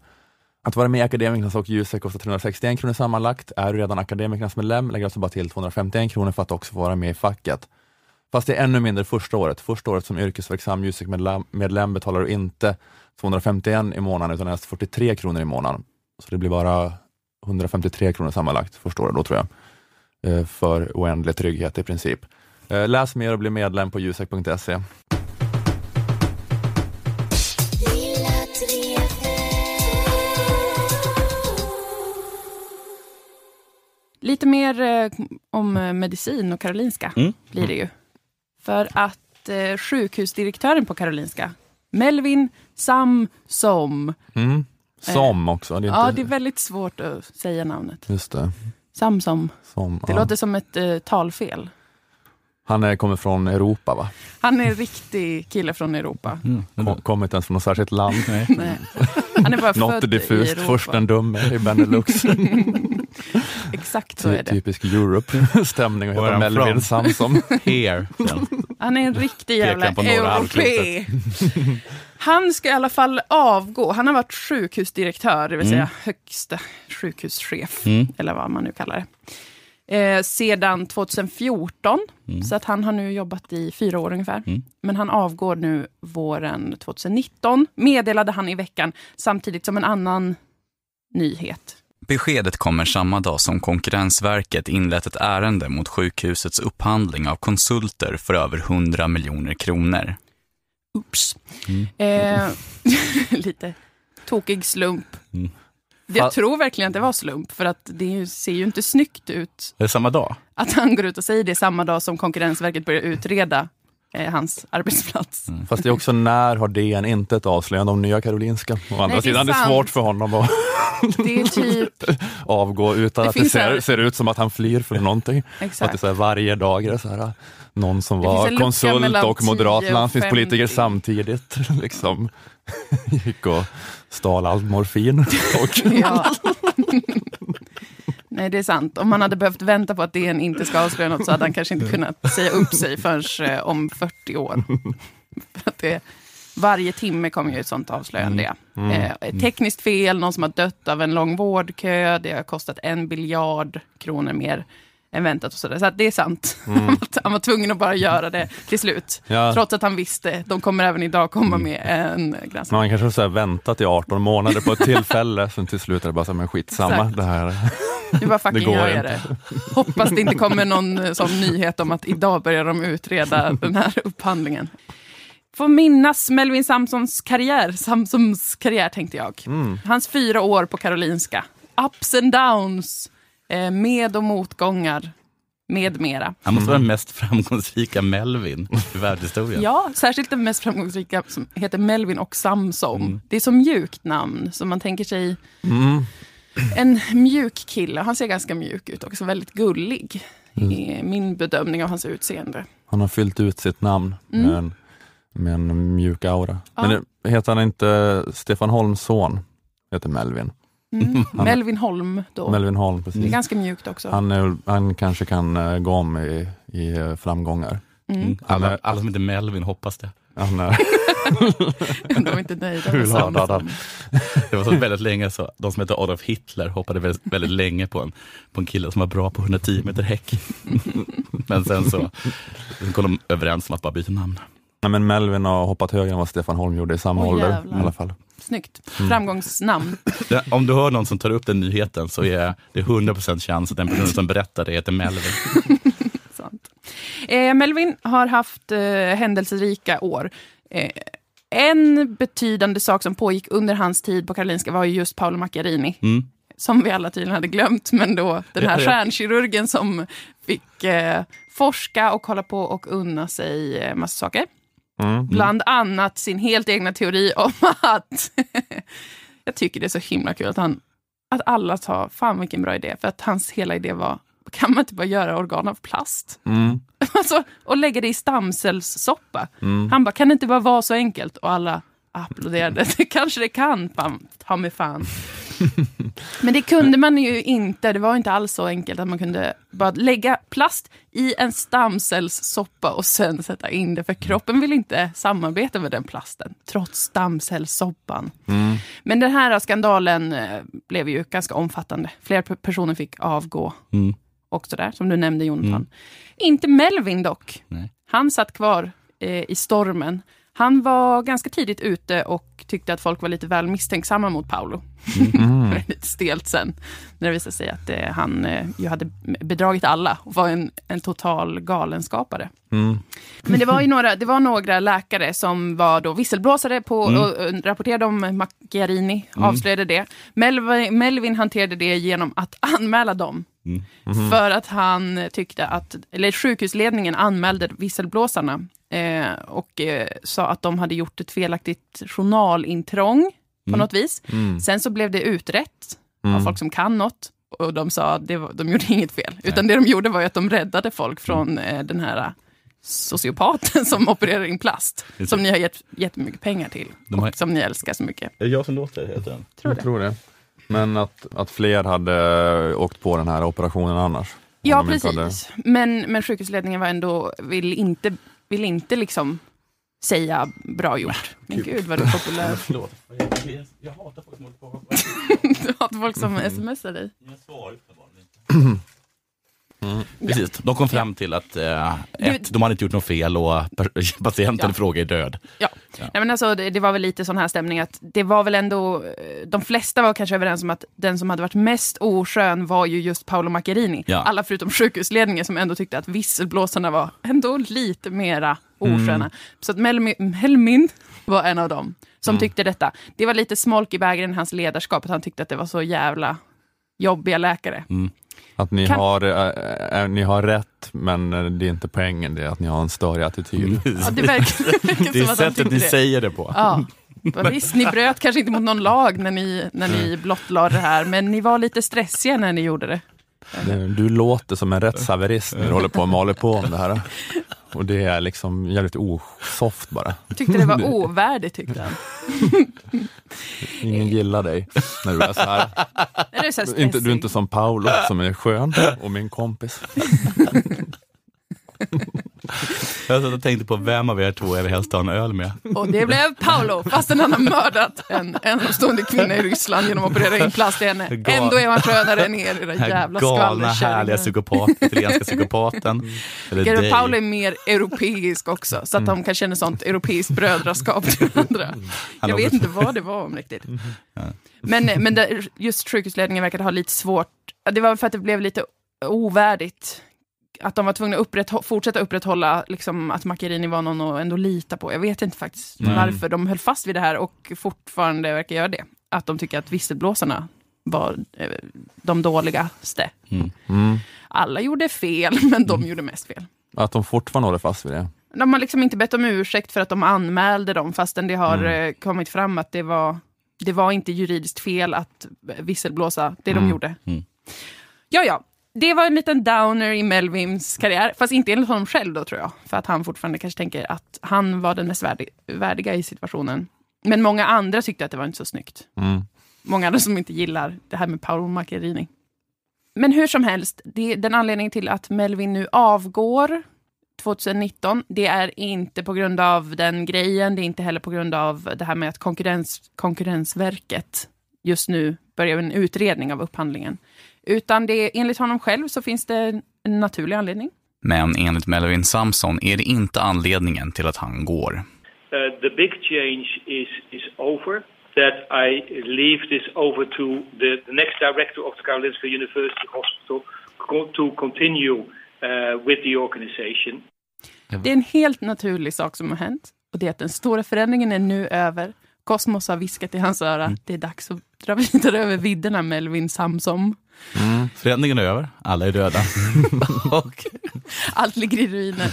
Att vara med i Akademikernas och Jusek kostar 361 kronor sammanlagt. Är du redan Akademikernas medlem lägger alltså bara till 251 kronor för att också få vara med i facket. Fast det är ännu mindre första året. Första året som yrkesverksam Jusek-medlem betalar du inte 251 i månaden utan endast 43 kronor i månaden. Så det blir bara 153 kronor sammanlagt första året då tror jag. Eh, för oändlig trygghet i princip. Eh, läs mer och bli medlem på jusek.se.
Lite mer eh, om eh, medicin och Karolinska
Mm.
blir det ju. För att eh, sjukhusdirektören på Karolinska, Melvin Samsom,
Mm. Som också. Det är inte...
ja det är väldigt svårt att säga namnet.
Just det.
Samsom,
Som,
det
ja.
låter som ett eh, talfel.
Han är, kommer från Europa va?
Han är en riktig kille från Europa.
Mm.
Kom, kommer inte ens från något särskilt land.
Nej.
Nej. Han är bara
Något
född
diffust,
i Europa.
först den dumme i Benelux.
Exakt så är det.
typisk Europe-stämning att heta Melvin.
Here. Sen.
Han är en riktig jävla europé. Han ska i alla fall avgå. Han har varit sjukhusdirektör, det vill säga högsta sjukhuschef,
Mm.
eller vad man nu kallar det. Eh, sedan 2014,
Mm.
så att han har nu jobbat i fyra år ungefär.
Mm.
Men han avgår nu våren 2019, meddelade han i veckan, samtidigt som en annan nyhet.
Beskedet kommer samma dag som Konkurrensverket inlett ett ärende mot sjukhusets upphandling av konsulter för över 100 miljoner kronor.
Oops. Eh, lite tokig slump.
Mm.
Jag tror verkligen att det var slump, för att det ser ju inte snyggt ut
Är det samma dag?
att han går ut och säger det samma dag som Konkurrensverket börjar utreda eh, hans arbetsplats.
Fast det är också när har DN inte ett avslöjande om Nya Karolinska? Å andra
det är
sidan det är svårt för honom att
Det är typ,
avgå utan
Det
att det ser,
här-
ser ut som att han flyr för någonting. Att det är
exakt.
så här, varje dag är det så här, någon som
Det
var konsult och
10
moderat landstingspolitiker
50.
samtidigt. Liksom. Gick och stal allt morfin. Och,
Ja. Nej, det är sant. Om man hade behövt vänta på att DN inte ska avslöja något så hade han kanske inte kunnat säga upp sig förrän eh, om 40 år. För att det, Varje timme kommer ju ett sånt avslöjande.
Mm. Mm.
Eh, tekniskt fel, någon som har dött av en lång vårdkö, det har kostat en biljard kronor mer än väntat och sådär. Så att det är sant.
Mm.
Han var tvungen att bara göra det till slut.
Ja.
Trots att han visste, de kommer även idag komma med en granskning.
Man kanske har väntat i 18 månader på ett tillfälle, sen till slut är det bara så här, men skitsamma.
Exakt.
Det här,
Nu bara fucking gör jag det. Hoppas det inte kommer någon eh, sån nyhet om att idag börjar de utreda den här upphandlingen. Får minnas Melvin Samsons karriär, Samsons karriär tänkte jag.
Mm.
Hans fyra år på Karolinska. Ups and downs, eh, med och motgångar, med mera.
Han måste vara den mest framgångsrika Melvin i världshistorien.
Ja, särskilt den mest framgångsrika som heter Melvin och Samson.
Mm.
Det är så mjukt namn, så man tänker sig
Mm.
en mjuk kille. Han ser ganska mjuk ut, också väldigt gullig.
Mm.
I min bedömning av hans utseende.
Han har fyllt ut sitt namn
Mm.
med, en, med en mjuk aura.
Ja.
Men det, heter han inte Stefan Holms son? Heter Melvin.
Mm.
Han-
Melvin Holm då.
Melvin Holm,
Det är
precis.
ganska mjukt också.
Han, är, han kanske kan eh, gå om i, i eh, framgångar.
Mm.
Mm. Alla, alla som heter Melvin hoppas det.
Han är
De är inte nöjda
Hur
med
han?
Det var så väldigt länge så, de som hette Adolf Hitler hoppade väldigt, väldigt länge på en, på en kille som var bra på 110 meter häck. Men sen så sen kom de överens om att bara byta namn.
Nej, men Melvin har hoppat högre än vad Stefan Holm gjorde i samma
Åh,
ålder. I alla fall.
Snyggt.
Mm.
Framgångsnamn.
Ja, Om du hör någon som tar upp den nyheten så är det 100% chans att den personen som berättar det heter Melvin.
Sant. Eh, Melvin har haft eh, händelserika år. Eh, en betydande sak som pågick under hans tid på Karolinska var ju just Paolo Macchiarini.
Mm.
Som vi alla tydligen hade glömt, men då den här
Ja, ja.
stjärnkirurgen som fick eh, forska och hålla på och unna sig eh, massa saker.
Mm.
Bland annat sin helt egna teori om att... jag tycker det är så himla kul att, han, att alla tar, fan vilken bra idé, för att hans hela idé var, kan man inte bara göra organ av plast?
Mm.
Alltså, och lägga det i stamcellssoppa.
Mm.
Han bara, kan det inte bara vara så enkelt? Och alla applåderade. Kanske det kan, fan, ta mig fan. Men det kunde man ju inte. Det var inte alls så enkelt att man kunde bara lägga plast i en stamcellssoppa och sen sätta in det. För kroppen vill inte samarbeta med den plasten, trots stamcellssoppan.
Mm.
Men den här skandalen eh, blev ju ganska omfattande. Flera pe- personer fick avgå
Mm.
och sådär, som du nämnde Jonathan.
Mm.
Inte Melvin dock.
Nej.
Han satt kvar eh, i stormen. Han var ganska tidigt ute och tyckte att folk var lite väl misstänksamma mot Paolo.
Mm.
Lite stelt sen, när det visade sig att eh, han eh, ju hade bedragit alla och var en, en total galenskapare.
Mm.
Men det var ju några, det var några läkare som var då visselblåsare på,
Mm.
och, och rapporterade om Macchiarini,
Mm.
avslöjade det. Melvin, Melvin hanterade det genom att anmäla dem.
Mm.
Mhm.
För att han tyckte att, eller sjukhusledningen anmälde visselblåsarna eh, och eh, sa att de hade gjort ett felaktigt journalintrång på
Mm.
något vis.
Mm.
Sen så blev det utrett av
Mm.
folk som kan något. Och de sa att det var, de gjorde inget fel. Utan det de gjorde var att de räddade folk från eh, den här eh, sociopaten som opererar in plast.
Just
Som
det.
ni har gett jättemycket pengar till.
De har-
Och som ni älskar så mycket.
Är det jag som låter? Heter den?
Tror
Jag
det.
tror det. Men att, att fler hade åkt på den här operationen annars.
Ja, precis. Men, men sjukhusledningen var ändå, vill inte, vill inte liksom säga bra gjort. Men gud vad du är populär.
Förlåt. Jag hatar folk som håller på.
Du har folk som smsar dig.
Jag svarar uppenbarligen inte.
Mm.
Precis, de kom fram till att eh, ett, de hade inte gjort något fel och patienten
Ja.
i fråga är död.
Ja, Nej, men alltså, det, det var väl lite sån här stämning att det var väl ändå, eh, de flesta var kanske överens om att den som hade varit mest oskön var ju just Paolo Macchiarini.
Ja.
Alla förutom sjukhusledningen som ändå tyckte att visselblåsarna var ändå lite mera osköna.
Mm.
Så att Melmin, Melmin var en av dem som
Mm.
tyckte detta. Det var lite smolk i bägaren hans ledarskap, att han tyckte att det var så jävla jobbiga läkare.
Mm.
Att ni,
Kan-
har, äh, äh, ni har rätt, men det är inte poängen, det är att ni har en större attityd.
Ja, det verkar, det verkar
Det är sättet ni
det.
säger det på.
Ja. Visst, ni bröt kanske inte mot någon lag när ni, när ni blottlade det här, men ni var lite stressiga när ni gjorde det.
Det- Du låter som en rättshaverist när du håller på och maler på om det här. Och det är liksom jävligt osoft bara.
Tyckte det var ovärdigt, tyckte han.
Ingen gillar dig när du är så här.
Är så här
inte, du är inte som Paolo som är skön och min kompis.
Jag satt och tänkte på vem av er två jag vill helst ha en öl med.
Och det blev Paolo, fastän han har mördat en ensamstående kvinna i Ryssland genom att operera in plast i henne.
Gal-
Ändå är han skönare än er, era jävla
galna, härliga psykopat, italienska psykopaten. Eller.
Paolo är mer europeisk också, så att de kan känna sånt europeiskt brödraskap till varandra. Jag vet inte vad det var om riktigt. Men, men just sjukhusledningen verkade ha lite svårt, det var för att det blev lite ovärdigt. Att de var tvungna att upprätthå- fortsätta upprätthålla liksom, att Macchiarini var någon att ändå lita på. Jag vet inte faktiskt
Nej.
varför de höll fast vid det här och fortfarande verkar göra det. Att de tycker att visselblåsarna var eh, de dåligaste.
Mm.
Alla gjorde fel, men de gjorde mest fel.
Att de fortfarande håller fast vid det.
De har liksom inte bett om ursäkt för att de anmälde dem, fastän det har
Mm.
eh, kommit fram att det var, det var inte juridiskt fel att visselblåsa det de
Mm.
gjorde.
Mm.
Ja, ja. Det var en liten downer i Melvins karriär, fast inte enligt honom själv då tror jag. För att han fortfarande kanske tänker att han var den mest värdig, värdiga i situationen. Men många andra tyckte att det var inte så snyggt.
Mm.
Många andra som inte gillar det här med Paolo Macchiarini. Men hur som helst, det, den anledningen till att Melvin nu avgår 2019, det är inte på grund av den grejen, det är inte heller på grund av det här med att konkurrens, Konkurrensverket just nu börjar en utredning av upphandlingen. Utan det är, enligt honom själv så finns det en naturlig anledning.
Men enligt Melvin Samson är det inte anledningen till att han går.
Uh, the big change is, is over. That I leave this over to the, the next director of the Karolinska University Hospital to continue uh, with the organization.
Det är en helt naturlig sak som har hänt. Och det är att den stora förändringen är nu över. Kosmos har viskat i hans öra. Det är dags att dra vidare över vidderna, Melvin Samsom.
Mm. Förändringen är över, alla är döda. och
Allt ligger i ruiner.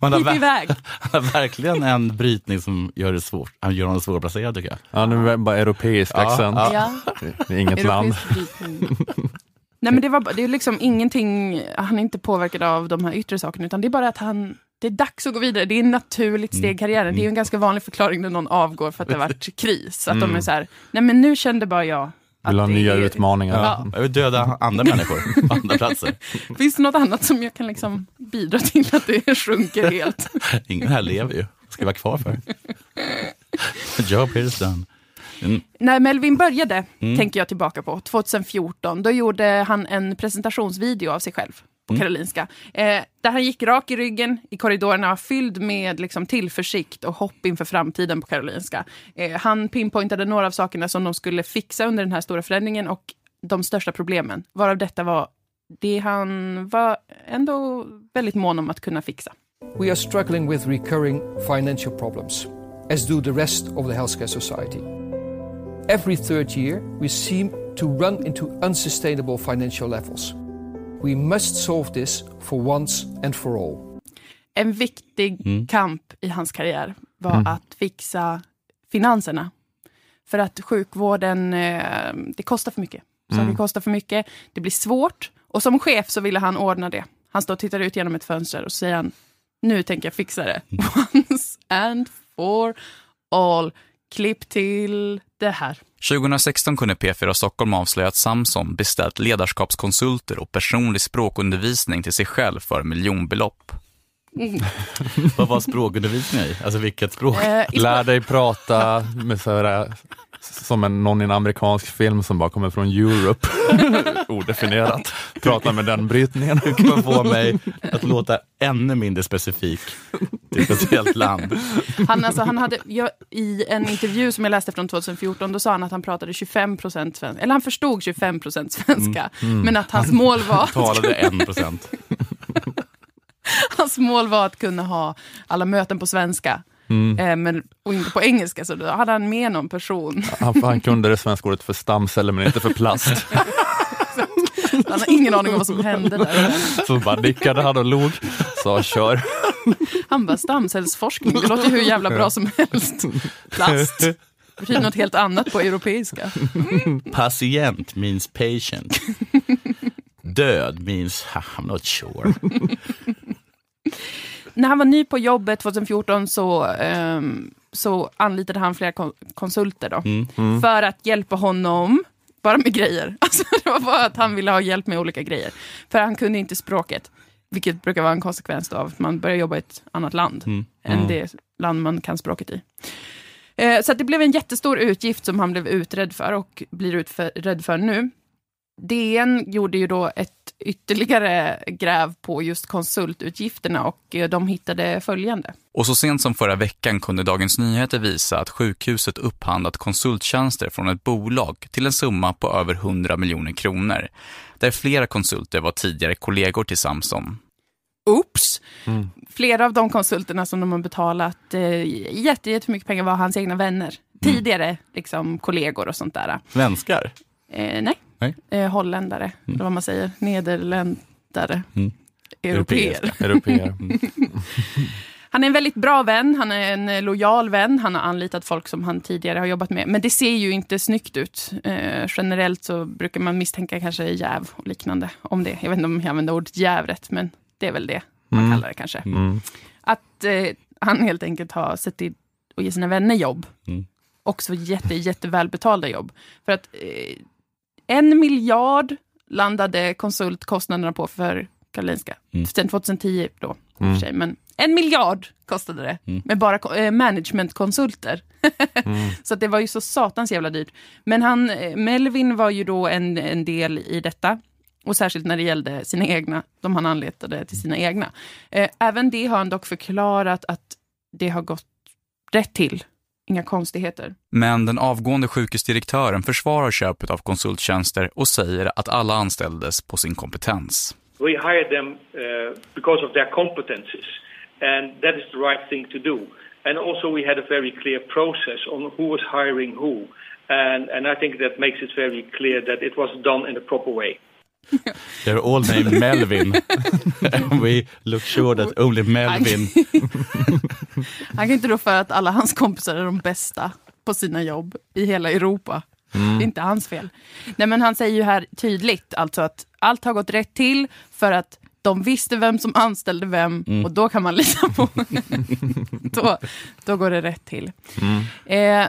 man har,
Hipp iväg.
han har verkligen en brytning som gör det svårt. Han gör honom svårplacerad tycker jag.
Ja, nu är det bara europeisk
Ja,
accent.
Ja.
Det är inget land.
Nej, men det, var, det är liksom ingenting, han är inte påverkad av de här yttre sakerna, utan det är bara att han, det är dags att gå vidare. Det är ett naturligt steg i karriären. Det är ju en ganska vanlig förklaring när någon avgår för att det har varit kris. Att de är så här, nej men nu kände bara jag
Vill ha nya
är-
utmaningar.
Ja.
Jag vill döda andra människor på andra platser.
Finns det något annat som jag kan liksom bidra till att det sjunker helt?
Ingen här lever ju. Ska vara kvar för. Job here's done. Mm.
När Melvin började,
Mm.
tänker jag tillbaka på, 2014, då gjorde han en presentationsvideo av sig själv på
Mm.
Karolinska. Eh, där han gick rak i ryggen i korridorerna, fylld med liksom, tillförsikt och hopp inför framtiden på Karolinska. Eh, han pinpointade några av sakerna som de skulle fixa under den här stora förändringen och de största problemen, varav detta var det han var ändå väldigt mån om att kunna fixa.
We are struggling with recurring financial problems, as do the rest of the healthcare society. Every third year, we seem to run into unsustainable financial levels. We must solve this for once and for all.
En viktig
Mm.
kamp i hans karriär var
Mm.
att fixa finanserna. För att sjukvården, eh, det kostar för mycket. Saker
Mm.
kostar för mycket, det blir svårt. Och som chef så ville han ordna det. Han står och tittar ut genom ett fönster och säger han, nu tänker jag fixa det.
Mm.
Once and for all. Klipp till det här.
2016 kunde P4 Stockholm avslöja att Samson beställt ledarskapskonsulter och personlig språkundervisning till sig själv för miljonbelopp.
Mm.
Vad var språkundervisningen i? Alltså vilket språk?
Eh,
Lär dig prata med så här, som en, någon i en amerikansk film som bara kommer från Europe. Odefinierat. Prata med den brytningen.
Hur kan få mig att låta ännu mindre specifik till ett speciellt land?
Han, alltså, han hade, jag, I en intervju som jag läste från 2014, då sa han att han pratade 25 procent svenska. Eller han förstod 25 procent svenska.
Mm, mm.
Men att hans mål var
Talade en procent.
Hans mål var att kunna ha alla möten på svenska.
Mm.
Eh, men, och inte på engelska, så då hade han med någon person.
Han, han kunde det svenska ordet för stamceller men inte för plast.
Han har ingen aning om vad som hände där.
Så bara nickade han och log. Sa kör.
Han bara, stamcellsforskning, det låter hur jävla bra som helst. Plast. Det betyder något helt annat på europeiska.
Patient means patient. Död means, I'm not sure.
När han var ny på jobbet 2014 så, ehm, så anlitade han flera kon- konsulter då,
Mm. Mm.
för att hjälpa honom, bara med grejer. Alltså, det var bara att han ville ha hjälp med olika grejer, för han kunde inte språket. Vilket brukar vara en konsekvens av att man börjar jobba i ett annat land
Mm.
än
Mm.
det land man kan språket i. Eh, så att det blev en jättestor utgift som han blev utredd för och blir utredd för nu. DN gjorde ju då ett ytterligare gräv på just konsultutgifterna och eh, de hittade följande.
Och så sent som förra veckan kunde Dagens Nyheter visa att sjukhuset upphandlat konsulttjänster från ett bolag till en summa på över 100 miljoner kronor. Där flera konsulter var tidigare kollegor till Samson.
Oops! Flera av de konsulterna som de har betalat eh, jätte, jättemycket pengar var hans egna vänner. Tidigare liksom, kollegor och sånt där.
Svenskar?
Eh, nej,
Nej.
Eh, holländare, eller vad man säger, nederländare,
Mm.
europeer.
Europeer. Mm.
Han är en väldigt bra vän, han är en eh, lojal vän, han har anlitat folk som han tidigare har jobbat med. Men det ser ju inte snyggt ut. Eh, generellt så brukar man misstänka kanske jäv och liknande om det. Jag vet inte om jag använder ordet jäv rätt, men det är väl det man
Mm.
kallar det kanske.
Mm.
Att eh, han helt enkelt har sett till att ge sina vänner jobb.
Mm.
Också jätte, jättevälbetalda jobb. För att eh, en miljard landade konsultkostnaderna på för Karolinska.
Mm.
Sen 2010 då,
Mm.
sig. Men en miljard kostade det
Mm.
med bara eh, managementkonsulter.
Mm.
Så att det var ju så satans jävla dyrt. Men han, eh, Melvin var ju då en, en del i detta. Och särskilt när det gällde sina egna, de han anlitade till sina egna. Eh, även det har han dock förklarat att det har gått rätt till. Inga konstigheter.
Men den avgående sjukhusdirektören försvarar köpet av konsulttjänster och säger att alla anställdes på sin kompetens.
We hired them uh, because of their competences, and that is the right thing to do. And also, we had a very clear process on who was hiring who, and and I think that makes it very clear that it was done in a proper way.
They're all named Melvin. And we look sure that only Melvin...
Han kan inte rå för att alla hans kompisar är de bästa på sina jobb i hela Europa.
Mm.
Det är inte hans fel. Nej, men han säger ju här tydligt alltså att allt har gått rätt till för att de visste vem som anställde vem
Mm.
och då kan man lita på då, då går det rätt till.
Mm.
Eh,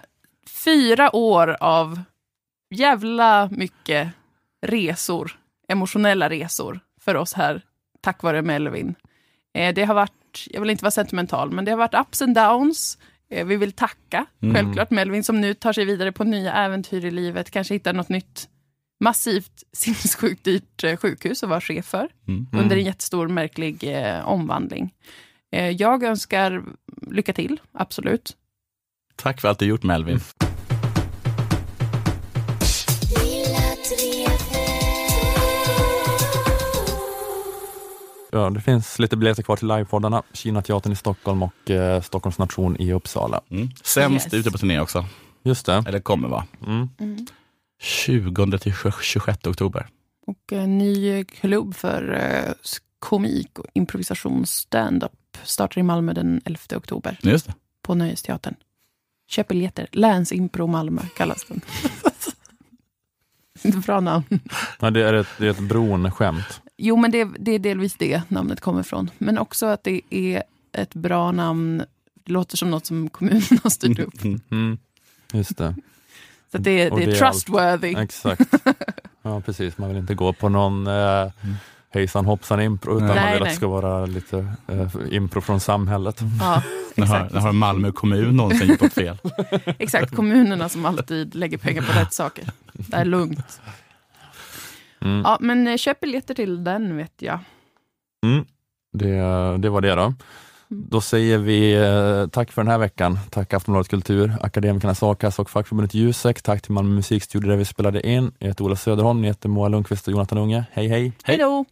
fyra år av jävla mycket resor, emotionella resor för oss här, tack vare Melvin. Eh, det har varit, jag vill inte vara sentimental, men det har varit ups and downs. Eh, vi vill tacka,
Mm.
självklart, Melvin som nu tar sig vidare på nya äventyr i livet, kanske hittar något nytt massivt sinnessjukt dyrt eh, sjukhus att vara chef för
Mm.
under en jättestor märklig eh, omvandling. Jag önskar lycka till, absolut.
Tack för allt du gjort Melvin.
Ja, det finns lite biljetter kvar till livepoddarna. Kinateatern i Stockholm och eh, Stockholms nation i Uppsala.
Mm. Sämst
Yes.
ute på turné också.
Just det.
Eller kommer va?
Mm.
Mm.
20 till 26 oktober.
Och en ny klubb för eh, komik och improvisation stand-up startar i Malmö den 11 oktober
Just det.
på Nöjesteatern. Köp biljetter. Länsimpro Malmö kallas den. Inte bra namn.
Ja, det är ett, det är ett bron-skämt.
Jo, men det, det är delvis det namnet kommer ifrån. Men också att det är ett bra namn. Det låter som något som kommunen har styrt upp.
Mm. Just det.
Så att det, är- det är
allt.
trustworthy.
Exakt. Ja, precis. Man vill inte gå på någon eh, hejsan hoppsan impro, utan
Nej,
man vill att det ska vara lite eh, impro från samhället.
Ja,
har,
exakt.
nu har Malmö kommun någonsin gjort något fel.
exakt. Kommunerna som alltid lägger pengar på rätt saker. Det är lugnt.
Mm.
Ja, men eh, köp biljetter till den vet jag.
Mm. Det, det var det då. Då säger vi eh, tack för den här veckan. Tack Aftonbladet Kultur, Akademikernas A-kassa och fackförbundet Jusek. Tack till Malmö musikstudio där vi spelade in. Jag heter Ola Söderholm, ni heter Moa Lundqvist och Jonathan Unge. Hej hej!
Hej då!